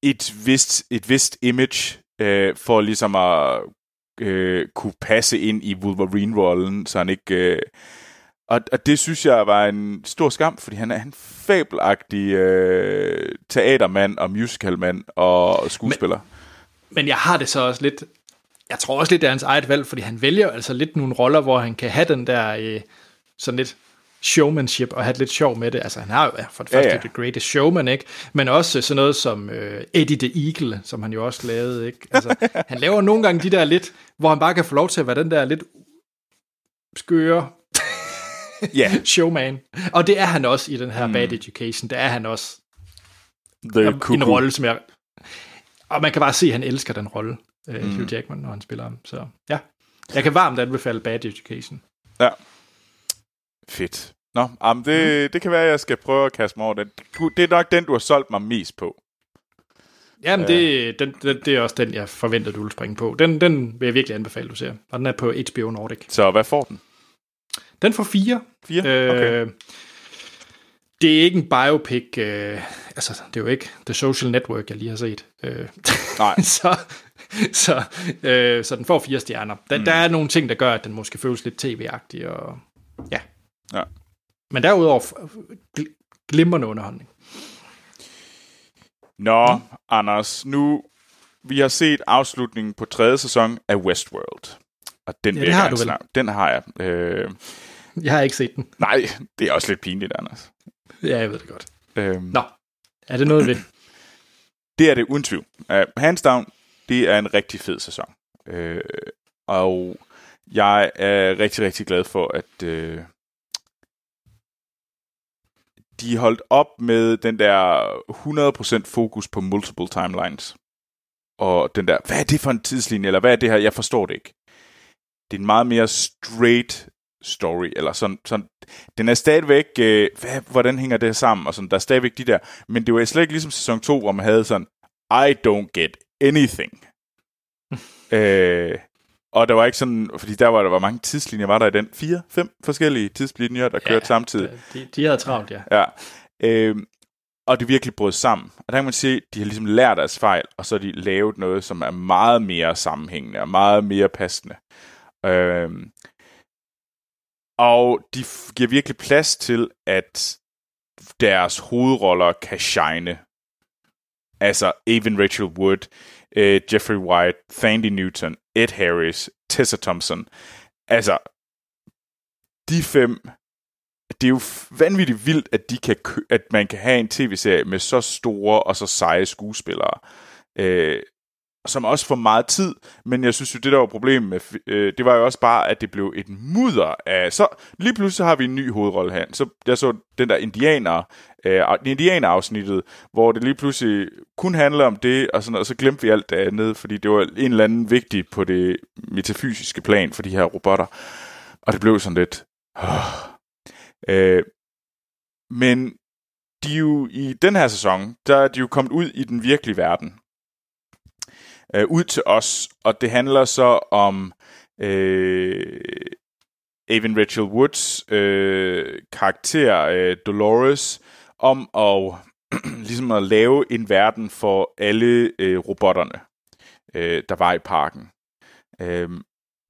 et, vist, et vist image, øh, for ligesom at øh, kunne passe ind i Wolverine-rollen, så han ikke... Øh, og, og det synes jeg var en stor skam, fordi han er en fabelagtig øh, teatermand og musicalmand og skuespiller. Men jeg har det så også lidt... Jeg tror også lidt, det er hans eget valg, fordi han vælger altså lidt nogle roller, hvor han kan have den der øh, sådan lidt showmanship og have det lidt sjov med det. Altså han har jo ja, for det Ja, første ja. The Greatest Showman, ikke? Men også sådan noget som øh, Eddie the Eagle, som han jo også lavede, ikke? Altså, han laver nogle gange de der lidt, hvor han bare kan få lov til at være den der lidt skøre Ja, showman. Og det er han også i den her Mm. Bad Education. Der er han også The en rolle, som jeg... Og man kan bare se, at han elsker den rolle, øh, Mm. Hugh Jackman, når han spiller ham. Så ja, jeg kan varmt anbefale Bad Education. Fedt. Nå, jamen det, det kan være, at jeg skal prøve at kaste mig over den. Du- Det er nok den, du har solgt mig mest på. Jamen, det, den, den, det er også den, jeg forventede, du ville springe på. Den, den vil jeg virkelig anbefale, du ser. Og den er på HBO Nordic. Så hvad får den? Den får fire. Fire? Okay. Øh, det er ikke en biopic. Øh, altså, det er jo ikke The Social Network, jeg lige har set. Øh, Nej. så, så, øh, så den får fire stjerner. Der, mm. der er nogle ting, der gør, at den måske føles lidt tv-agtig. Og, ja. Ja. Men derudover gl- glimrende underholdning. Nå, mm. Anders, nu vi har set afslutningen på tredje sæson af Westworld. Og den Ja, jeg har du vel. Den har jeg. Øh, Jeg har ikke set den. nej, det er også lidt pinligt, Anders. Ja, jeg ved det godt. Øh, Nå, er det noget ved? Det er det uden tvivl. Uh, hands down, det er en rigtig fed sæson. Uh, og jeg er rigtig, rigtig glad for, at uh, de holdt op med den der 100% fokus på multiple timelines. Og den der, hvad er det for en tidslinje, eller hvad er det her? Jeg forstår det ikke. Det er en meget mere straight story, eller sådan, sådan den er stadigvæk, øh, hvad, hvordan hænger det sammen, og sådan, der er stadigvæk de der, men det var slet ikke ligesom sæson 2, hvor man havde sådan, I don't get anything. øh, og der var ikke sådan, fordi der var der var mange tidslinjer, var der i den? Fire, fem forskellige tidslinjer, der kørte samtidig. De, de havde travlt, ja. Ja. Øhm, og det virkelig brød sammen. Og der kan man se, de har ligesom lært deres fejl, og så har de lavet noget, som er meget mere sammenhængende og meget mere passende. Øhm, og de giver virkelig plads til, at deres hovedroller kan shine. Altså Evan Rachel Wood, øh, Jeffrey White, Thandie Newton, Ed Harris, Tessa Thompson. Altså, de fem det er jo vanvittigt vildt, at, de kan kø- at man kan have en tv-serie med så store og så seje skuespillere, øh, som også får meget tid, men jeg synes jo, det der var problemet med, øh, det var jo også bare, at det blev et mudder af, så lige pludselig har vi en ny hovedrolle her. Så jeg så den der indianer, øh, indianer-afsnittet, hvor det lige pludselig kun handler om det, og, sådan, og så glemte vi alt det andet, fordi det var en eller anden vigtig på det metafysiske plan for de her robotter. Og det blev sådan lidt... Øh, Øh, men de er jo i den her sæson, der er de jo kommet ud i den virkelige verden. Øh, ud til os, og det handler så om øh, Avon Rachel Woods øh, karakter øh, Dolores, om at ligesom at lave en verden for alle øh, robotterne, øh, der var i parken. Øh,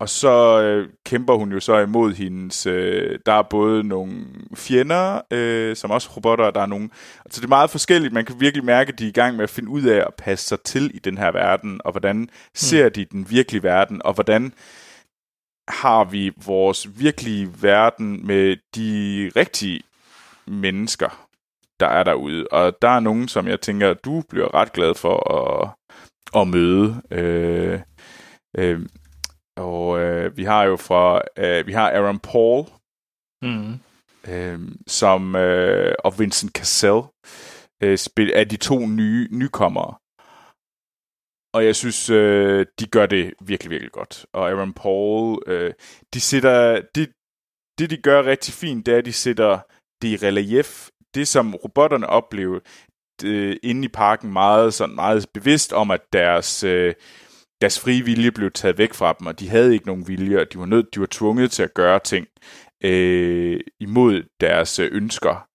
og så øh, kæmper hun jo så imod hendes... Øh, der er både nogle fjender, øh, som også robotter, og der er nogle... Altså det er meget forskelligt. Man kan virkelig mærke, at de er i gang med at finde ud af at passe sig til i den her verden, og hvordan ser de den virkelige verden, og hvordan har vi vores virkelige verden med de rigtige mennesker, der er derude. Og der er nogen, som jeg tænker, du bliver ret glad for at, at møde. Øh, øh, og øh, vi har jo fra, øh, vi har Aaron Paul, Mm. øh, som, øh, og Vincent Cassell, øh, spil, er de to nye nykommere. Og jeg synes, øh, de gør det virkelig, virkelig godt. Og Aaron Paul, øh, de sætter, det, det de gør rigtig fint, det er, at de sætter det i relief. Det, som robotterne oplever det, inde i parken, meget, sådan, meget bevidst om, at deres... Øh, deres frie vilje blev taget væk fra dem, og de havde ikke nogen vilje, og de var nødt, de var tvunget til at gøre ting øh, imod deres øh, ønsker.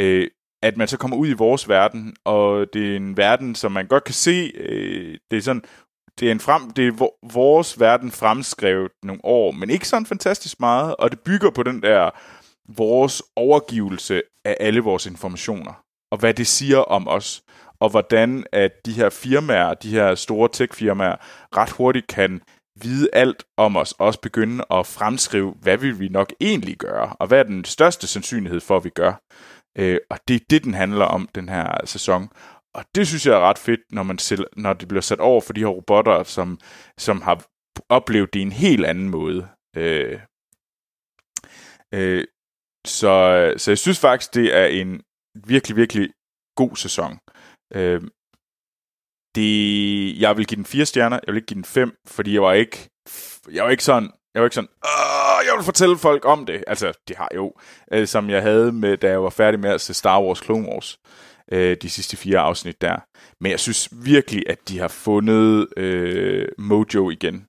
Øh, at man så kommer ud i vores verden, og det er en verden, som man godt kan se, øh, det er sådan, det er, en frem, det er vores verden fremskrevet nogle år, men ikke sådan fantastisk meget, og det bygger på den der vores overgivelse af alle vores informationer, og hvad det siger om os, og hvordan at de her firmaer, de her store tech-firmaer, ret hurtigt kan vide alt om os, også begynde at fremskrive, hvad vil vi nok egentlig gøre, og hvad er den største sandsynlighed for, at vi gør. Øh, og det er det, den handler om, den her sæson. Og det synes jeg er ret fedt, når, man selv, når det bliver sat over for de her robotter, som, som har oplevet det i en helt anden måde. Øh, øh, så, så jeg synes faktisk, det er en virkelig, virkelig god sæson. Øh, det, jeg vil give den fire stjerner, jeg vil ikke give den fem, fordi jeg var ikke, jeg var ikke sådan, jeg var ikke sådan, Åh, jeg vil fortælle folk om det. Altså, det har jo, øh, som jeg havde med, da jeg var færdig med at se Star Wars Clone Wars. øh, de sidste fire afsnit der. Men jeg synes virkelig, at de har fundet øh, Mojo igen.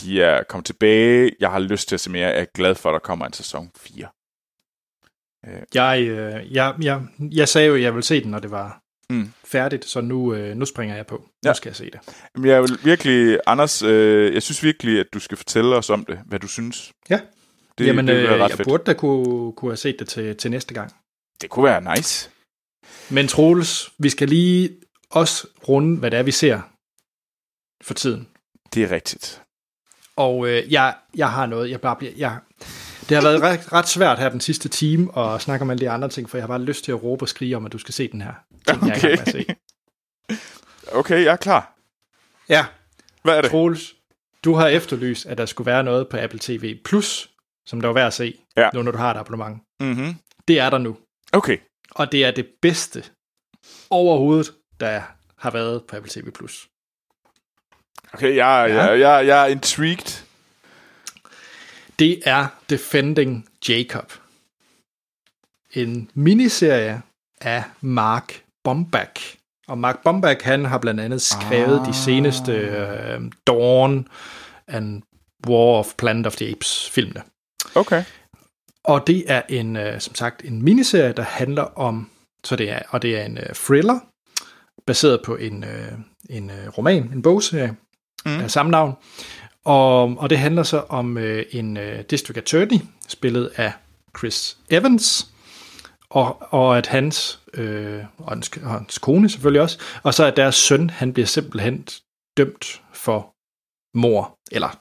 De er kommet tilbage. Jeg har lyst til at se mere. Jeg er glad for, at der kommer en sæson 4. Øh. Jeg, øh, jeg, jeg, jeg sagde jo, at jeg ville se den, når det var Mm. færdigt, så nu, øh, nu springer jeg på. Ja. Nu skal jeg se det. Jamen, jeg vil virkelig, Anders, øh, jeg synes virkelig, at du skal fortælle os om det, hvad du synes. Ja. Det, Jamen, det øh, ret jeg fedt. burde da kunne, kunne have set det til, til næste gang. Det kunne være nice. Men Troels, vi skal lige også runde, hvad det er, vi ser for tiden. Det er rigtigt. Og øh, jeg, jeg har noget, jeg bare bliver... Jeg, det har været ret, ret svært her den sidste time at snakke om alle de andre ting, for jeg har bare lyst til at råbe og skrige om, at du skal se den her ting, jeg er se. Okay, jeg er klar. Ja, Hvad er det? Troels, du har efterlyst, at der skulle være noget på Apple TV+, Plus, som der var værd at se, Ja. nu når du har et abonnement. Mm-hmm. Det er der nu. Okay. Og det er det bedste overhovedet, der har været på Apple TV+. Plus. Okay, jeg, ja. jeg, jeg, jeg er intrigued. Det er Defending Jacob. En miniserie af Mark Bombach. Og Mark Bombach, han har blandt andet skrevet ah. de seneste uh, Dawn and War of Planet of the Apes filmene. Okay. Og det er en, uh, som sagt, en miniserie, der handler om, så det er, og det er en uh, thriller, baseret på en, uh, en uh, roman, en bogserie Mm. af samme navn. Og, og det handler så om øh, en øh, district attorney, spillet af Chris Evans, og, og at hans, øh, og, hans, og hans kone selvfølgelig også, og så at deres søn, han bliver simpelthen dømt for mor, eller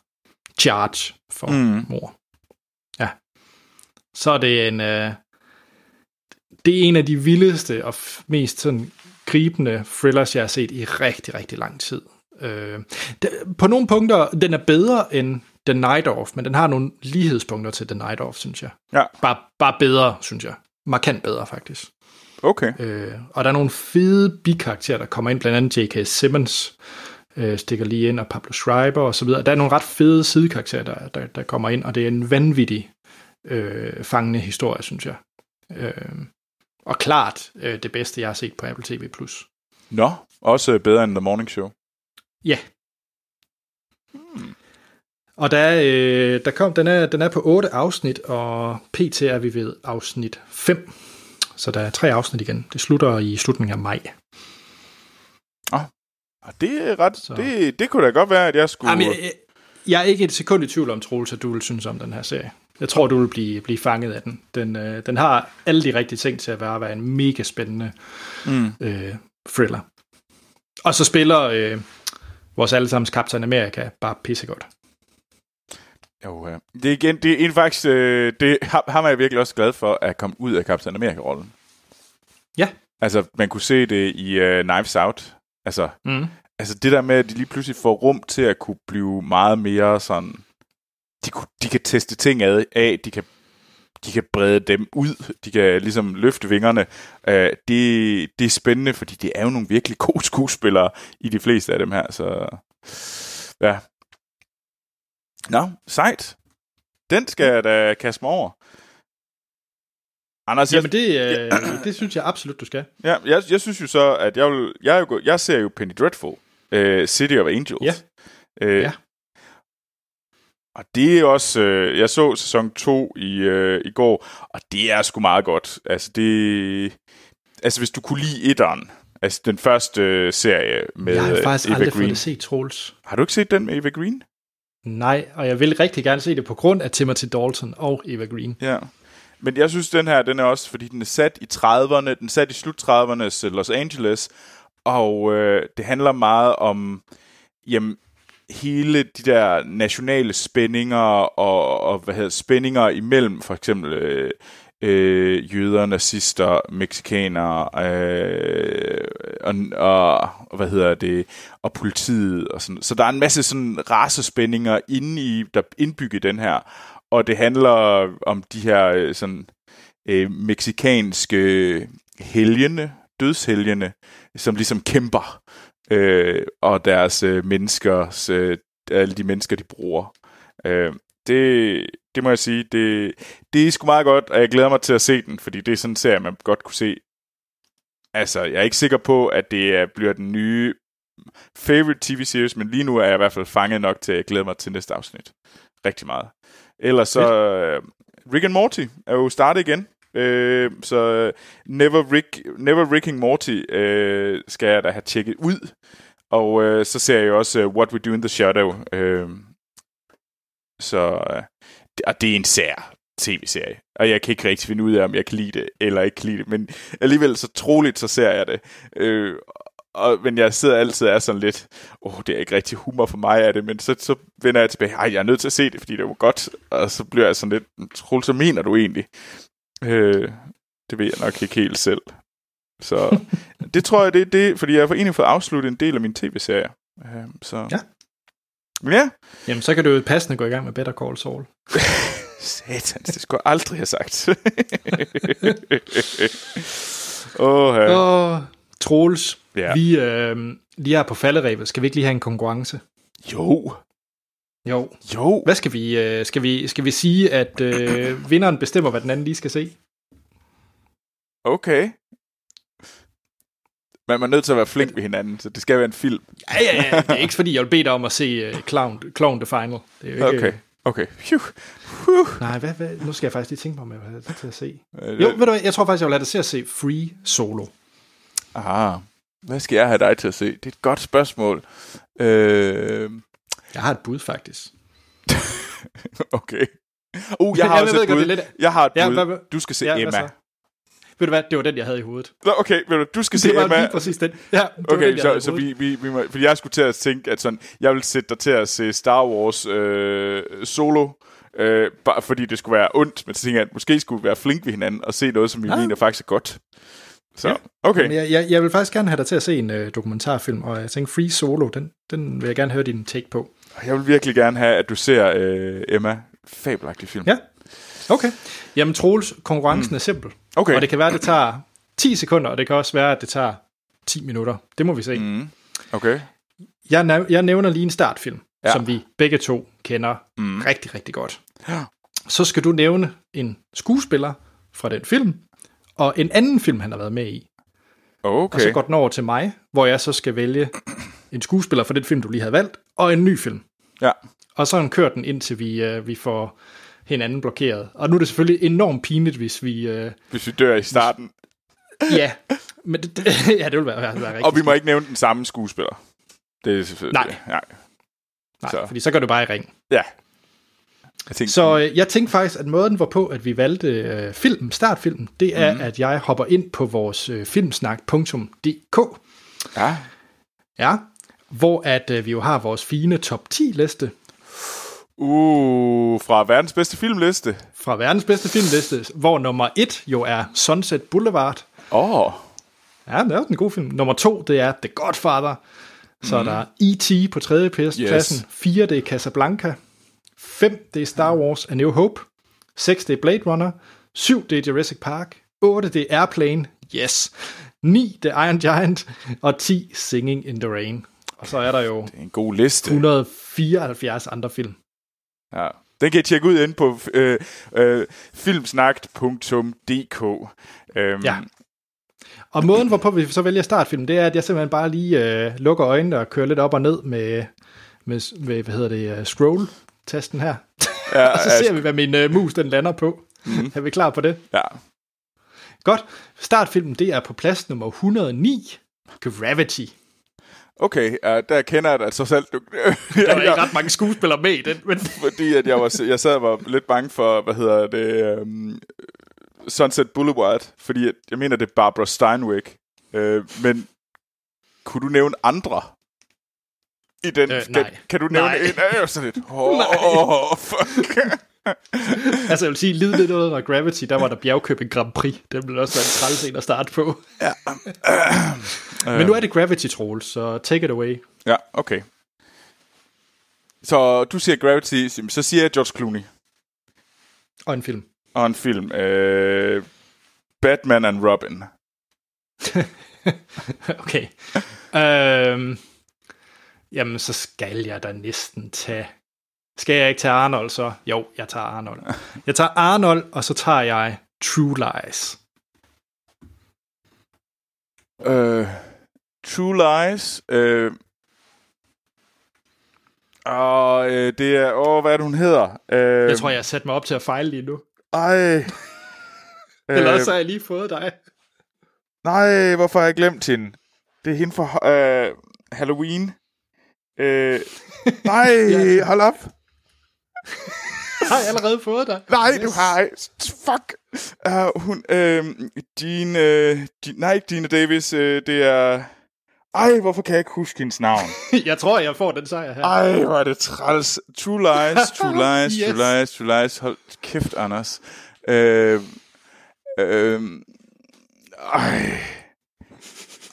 charge for Mm. mor. Ja. Så er det en, øh, det er en af de vildeste og mest sådan gribende thrillers, jeg har set i rigtig, rigtig lang tid. Øh, det, på nogle punkter, den er bedre end The Night Of, men den har nogle lighedspunkter til The Night Of, synes jeg. Ja. Bare, bare bedre, synes jeg. Markant bedre, faktisk. Okay. Øh, og der er nogle fede bikarakterer, der kommer ind, blandt andet J.K. Simmons øh, stikker lige ind, og Pablo Schreiber og så videre. Der er nogle ret fede sidekarakterer, der, der, der kommer ind, og det er en vanvittig øh, fangende historie, synes jeg. Øh, og klart øh, det bedste, jeg har set på Apple TV+. Nå, også bedre end The Morning Show. Ja. Og der, er, øh, der kom, den, er, den er på otte afsnit, og pt. er vi ved afsnit 5. Så der er tre afsnit igen. Det slutter i slutningen af maj. Og det er ret... Så. Det, det kunne da godt være, at jeg skulle... Jamen, jeg, jeg er ikke et sekund i tvivl om, Troels, at du vil synes om den her serie. Jeg tror, du vil blive, blive fanget af den. Den, øh, den har alle de rigtige ting til at være, være en mega spændende Mm. øh, thriller. Og så spiller øh, vores allesammens Captain America bare pissegodt. Jo, ja. Det er igen, det er en faktisk... Øh, det, ham er jeg virkelig også glad for at komme ud af Captain America-rollen. Ja. Altså, man kunne se det i uh, Knives Out. Altså, Mm. altså, det der med, at de lige pludselig får rum til at kunne blive meget mere sådan... De, kunne, de kan teste ting ad, af, de kan, de kan brede dem ud, de kan ligesom løfte vingerne. Uh, det, det er spændende, fordi det er jo nogle virkelig gode skuespillere i de fleste af dem her, så... Ja. Nå, sejt. Den skal jeg da kaste mig over. Anders, Jamen, det, øh, det synes jeg absolut, du skal. Ja, jeg, jeg synes jo så, at jeg, vil, jeg, er jo, jeg ser jo Penny Dreadful, uh, City of Angels. Ja. Uh, Ja. Og det er også, uh, jeg så sæson 2 i, uh, i går, og det er sgu meget godt. Altså det, altså hvis du kunne lide etteren, altså den første uh, serie med jeg har faktisk Eva aldrig fået Green. det set, Troels. Har du ikke set den med Eva Green? Nej, og jeg vil rigtig gerne se det på grund af Timothy Dalton og Eva Green. Ja. Men jeg synes, den her, den er også, fordi den er sat i 30'erne, den er sat i slut 30'ernes Los Angeles, og øh, det handler meget om, jamen, hele de der nationale spændinger og, og hvad hedder, spændinger imellem for eksempel øh, øh, jøder, nazister, mexikanere øh, og, og, og hvad hedder det og politiet og sådan. Så der er en masse sådan racespændinger inde i der indbygget den her, og det handler om de her øh, sådan øh, meksikanske helgene, dødshelgene, som ligesom kæmper øh, og deres øh, menneskers, øh, alle de mennesker, de bruger. Øh, det, det må jeg sige, det, det er sgu meget godt, og jeg glæder mig til at se den, fordi det er sådan en serie, man godt kunne se altså, jeg er ikke sikker på, at det er, bliver den nye favorite tv-series, men lige nu er jeg i hvert fald fanget nok til at glæde mig til næste afsnit. Rigtig meget. Ellers så... Uh, Rick and Morty er jo startet igen. Øh, så øh, Never, Rick, Never Ricking Morty øh, skal jeg da have tjekket ud. Og øh, så ser jeg også uh, What We Do in the Shadow. Øh, så øh, og det er en sær tv-serie. Og jeg kan ikke rigtig finde ud af, om jeg kan lide det, eller ikke kan lide det. Men alligevel så troligt, så ser jeg det. Øh, og, men jeg sidder altid og er sådan lidt, åh, oh, det er ikke rigtig humor for mig af det, men så, så vender jeg tilbage, ej, jeg er nødt til at se det, fordi det var godt, og så bliver jeg sådan lidt, Troels, så mener du egentlig? Øh, det ved jeg nok ikke helt selv. Så det tror jeg, det er det, fordi jeg har egentlig fået afsluttet en del af min tv-serie. Øh, så. Ja. Ja. Jamen, så kan du jo passende gå i gang med Better Call Saul. Satans, det skulle jeg aldrig have sagt. Åh, oh. Åh, Troels, Ja. vi øh, lige er på falderæbet. Skal vi ikke lige have en konkurrence? Jo. Jo. Jo. Hvad skal vi, øh, skal vi, skal vi sige, at øh, vinderen bestemmer, hvad den anden lige skal se? Okay. Men man er nødt til at være flink ved hinanden, så det skal være en film. Ja, ja, ja. Det er ikke fordi, jeg vil bede dig om at se uh, Clown, Clown the Final. Det er jo ikke, Okay. Okay. Phew. Phew. Nej, hvad, hvad, nu skal jeg faktisk lige tænke mig, om jeg vil have det til at se. Øh, Jo, ved du hvad, jeg tror faktisk, jeg vil have det til at se Free Solo. Aha. Hvad skal jeg have dig til at se? Det er et godt spørgsmål. Øh, Jeg har et bud, faktisk. okay. Uh, jeg har Jeg også ved et godt, bud. det er lidt- Jeg har et Ja, bud. hvad- hvad- Du skal se Ja, Emma. Ved du hvad, det var den, jeg havde i hovedet. Nå, okay, ved du, du skal se Det var Emma. lige præcis den. Ja, det var Okay, den, så, så vi, vi, vi må, fordi jeg skulle til at tænke, at sådan, jeg vil sætte dig til at se Star Wars øh, solo, øh, bare fordi det skulle være ondt, men så tænker jeg, at måske skulle vi være flink ved hinanden og se noget, som vi Ja. mener faktisk er godt. Så, Ja. okay. Men jeg, jeg, jeg vil faktisk gerne have dig til at se en øh, dokumentarfilm, og jeg tænker, Free Solo, den, den vil jeg gerne høre din take på. Jeg vil virkelig gerne have, at du ser øh, Emma. Fabelagtig film. Ja. Okay. Jamen Troels, konkurrencen mm. er simpel. Okay. Og det kan være, at det tager 10 sekunder, og det kan også være, at det tager 10 minutter. Det må vi se. Mm. Okay. Jeg, jeg nævner lige en startfilm, Ja. som vi begge to kender Mm. mm. rigtig, rigtig godt. Ja. Så skal du nævne en skuespiller fra den film, og en anden film, han har været med i. Okay. Og så går den over til mig, hvor jeg så skal vælge en skuespiller fra den film, du lige havde valgt, og en ny film. Ja. Og så kører den, indtil vi, øh, vi får hinanden blokeret. Og nu er det selvfølgelig enormt pinligt, hvis vi... Øh, Hvis vi dør i starten. ja, men det, det, ja, det vil være, være rigtigt. Og vi må ikke nævne den samme skuespiller. Det er selvfølgelig... Nej. Nej. Nej, så. fordi så gør det bare i ring. Ja. Jeg tænkte, Så øh, jeg tænkte faktisk, at måden var på, at vi valgte øh, filmen, startfilmen, det er, mm. at jeg hopper ind på vores øh, filmsnak.dk, Ja. ja, hvor at øh, vi jo har vores fine top 10 liste Uh, fra verdens bedste filmliste. fra verdens bedste filmliste, hvor nummer 1 jo er Sunset Boulevard. Åh. Oh. Ja, det er også en god film. Nummer 2, det er The Godfather. Så mm. er der E.T. på tredje pladsen. Yes. 4, det er Casablanca. 5, det er Star Wars A New Hope. 6, det er Blade Runner. 7, det er Jurassic Park. 8, det er Airplane. Yes. 9, det er Iron Giant. Og 10, Singing in the Rain. Og så er der jo Det er en god liste. 174 andre film. Ja. Den kan I tjekke ud inde på øh, øh, filmsnakt.dk. Øhm, Ja. Og måden, hvorpå vi så vælger startfilm, det er, at jeg simpelthen bare lige øh, lukker øjnene og kører lidt op og ned med, med, med hvad hedder det, uh, scroll-tasten her. ja, og så ser vi, hvad min uh, mus den lander på. Mm. Er vi klar på det? Ja. Godt. Startfilmen, det er på plads nummer 109. Gravity. Okay, uh, der kender jeg dig så selv. Du, Der var ikke ret mange skuespillere med i den, men fordi at jeg, var, jeg sad og var lidt bange for, hvad hedder det, um, Sunset Boulevard, fordi at, jeg mener, det er Barbara Steinweg. Uh, men kunne du nævne andre? I den, Øh, kan, nej. kan du nævne Nej. en? Var sådan lidt, åh, Nej. oh, fuck. altså jeg vil sige, lige lidt under Gravity, der var der Bjergkøbing Grand Prix. Den blev også en træls en at starte på. Ja. Men nu er det Gravity, Troels, så take it away. Ja, okay. Så du siger Gravity, så siger jeg George Clooney. Og en film. Og en film. Øh, Batman and Robin. okay. Øhm, jamen, så skal jeg da næsten tage... Skal jeg ikke tage Arnold så? Jo, jeg tager Arnold. Jeg tager Arnold, og så tager jeg True Lies. Øh, True Lies. Øh, og øh, det er... Åh, hvad er det, hun hedder? Øh, Jeg tror, jeg har sat mig op til at fejle lige nu. Ej. Eller Øh, også har jeg lige fået dig. Nej, hvorfor har jeg glemt hende? Det er hende for øh, Halloween. Øh, nej, Ja. hold op. Har jeg allerede fået dig? Nej, yes. du har ikke. Fuck. Uh, hun, øh, Jean, øh, Jean, nej, ikke Dina Davis, øh, det er... Ej, hvorfor kan jeg ikke huske hendes navn? jeg tror, jeg får den sejr her. Ej, hvor er det træls. True lies, true lies, Yes. true lies, true lies. Hold kæft, Anders. Øh, øh, ej.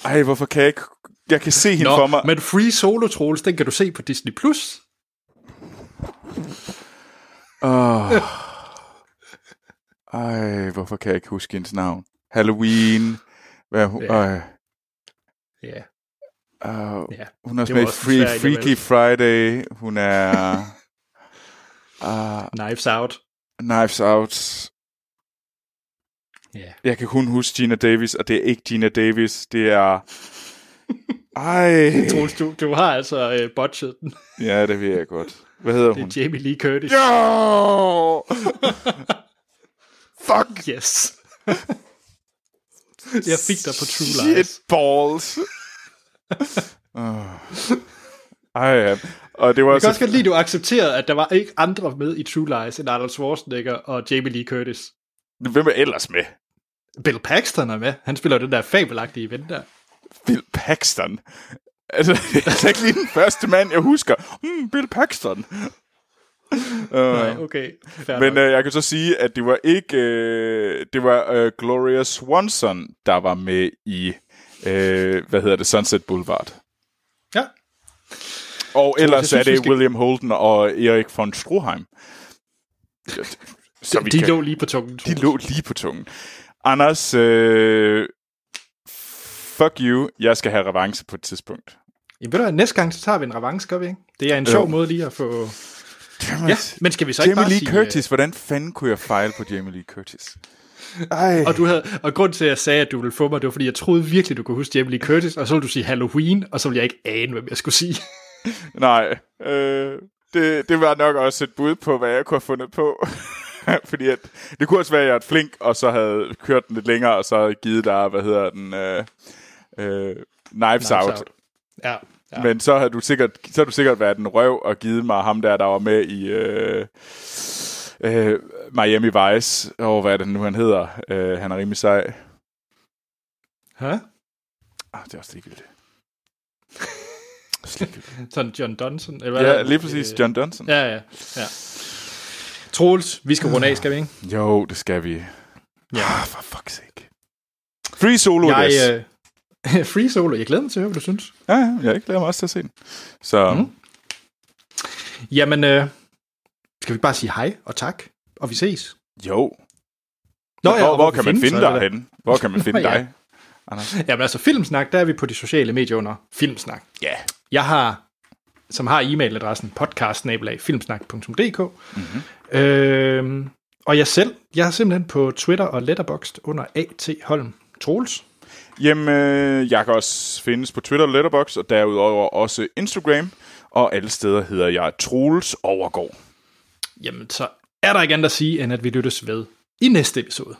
Ej, hvorfor kan jeg ikke... Jeg kan se hende Nå, for mig. men Free Solo Trolls, den kan du se på Disney+. Plus. Oh. Ej, hvorfor kan jeg ikke huske hendes navn? Halloween. Hvad hun? Ja. Ja. Ja, Uh, ja. hun er også med i Free, Freaky Friday. Hun er... uh, Knives Out. Knives Out. Ja. Jeg kan kun huske Gina Davis, og det er ikke Gina Davis. Det er... Ej. Troels, du, du har altså øh, botchet den. Ja, det ved jeg godt. Hvad hedder Det hun? er Jamie Lee Curtis. Jo! Fuck! Yes. jeg fik dig på True Shit Lies. balls. uh. Ej, ja. Og det var Jeg kan også godt lide, at du accepterede, at der var ikke andre med i True Lies end Arnold Schwarzenegger og Jamie Lee Curtis. Hvem er ellers med? Bill Paxton er med. Han spiller jo den der fabelagtige ven der. Bill Paxton. Altså, det er altså ikke lige den første mand, jeg husker. Hmm, Bill Paxton. Uh, Nej, okay. Fair Men øh, jeg kan så sige, at det var ikke... Øh, det var øh, Gloria Swanson, der var med i... Øh, hvad hedder det? Sunset Boulevard. ja. Og ellers synes, er det skal- William Holden og Erik von Stroheim. Så De, vi de kan- lå lige på tungen. de lå lige på tungen. Anders, øh, fuck you. Jeg skal have revanche på et tidspunkt. Jamen, ved du hvad, næste gang så tager vi en revanche, gør vi ikke? Det er en sjov Jo. måde lige at få... Dammit. Ja, men skal vi så ikke Jamie bare Lee sige... Curtis. Hvordan fanden kunne jeg fejle på Jamie Lee Curtis? Ej. øh, Og, du havde, og grund til, at jeg sagde, at du ville få mig, det var, fordi jeg troede virkelig, du kunne huske Jamie Lee Curtis, og så ville du sige Halloween, og så ville jeg ikke ane, hvem jeg skulle sige. Nej, øh, det, det var nok også et bud på, hvad jeg kunne have fundet på. Fordi at, det kunne også være, at jeg er flink, og så havde kørt den lidt længere, og så givet dig, hvad hedder den, øh, øh, Knives, Out. Ja, ja. Ja. Men så har du sikkert, så har du sikkert været en røv og givet mig ham der, der var med i øh, øh, Miami Vice. Og hvad er det nu, han hedder? Øh, han er rimelig sej. Hæ? Ah, det er også ligegyldigt. Sådan John Donson? Eller hvad ja, lige præcis. Øh, John Dunson. Ja, ja, ja. Troels, vi skal runde af, skal vi ikke? Jo, det skal vi. Ja. Ah, for fuck's sake. Free solo, Jeg, yes. øh, free solo, jeg glæder mig til at høre, hvad du synes. Ja, ja, jeg glæder mig også til at se den. Så Mm. Jamen, øh, skal vi bare sige hej og tak, og vi ses. jo. Nå, hvor, ja, hvor, hvor kan man finde dig henne? Hvor kan man finde Ja. dig? Anders? Jamen altså, Filmsnak, der er vi på de sociale medier under Filmsnak. Ja. Jeg har, som har e-mailadressen podcast-filmsnak.dk. Mm-hmm. Øhm, og jeg selv, jeg er simpelthen på Twitter og Letterboxd under A.T. Holm Troels. Jamen, øh, jeg kan også findes på Twitter Letterbox og derudover også Instagram. Og alle steder hedder jeg Troels Overgård. Jamen, så er der ikke andet at sige, end at vi lyttes ved i næste episode.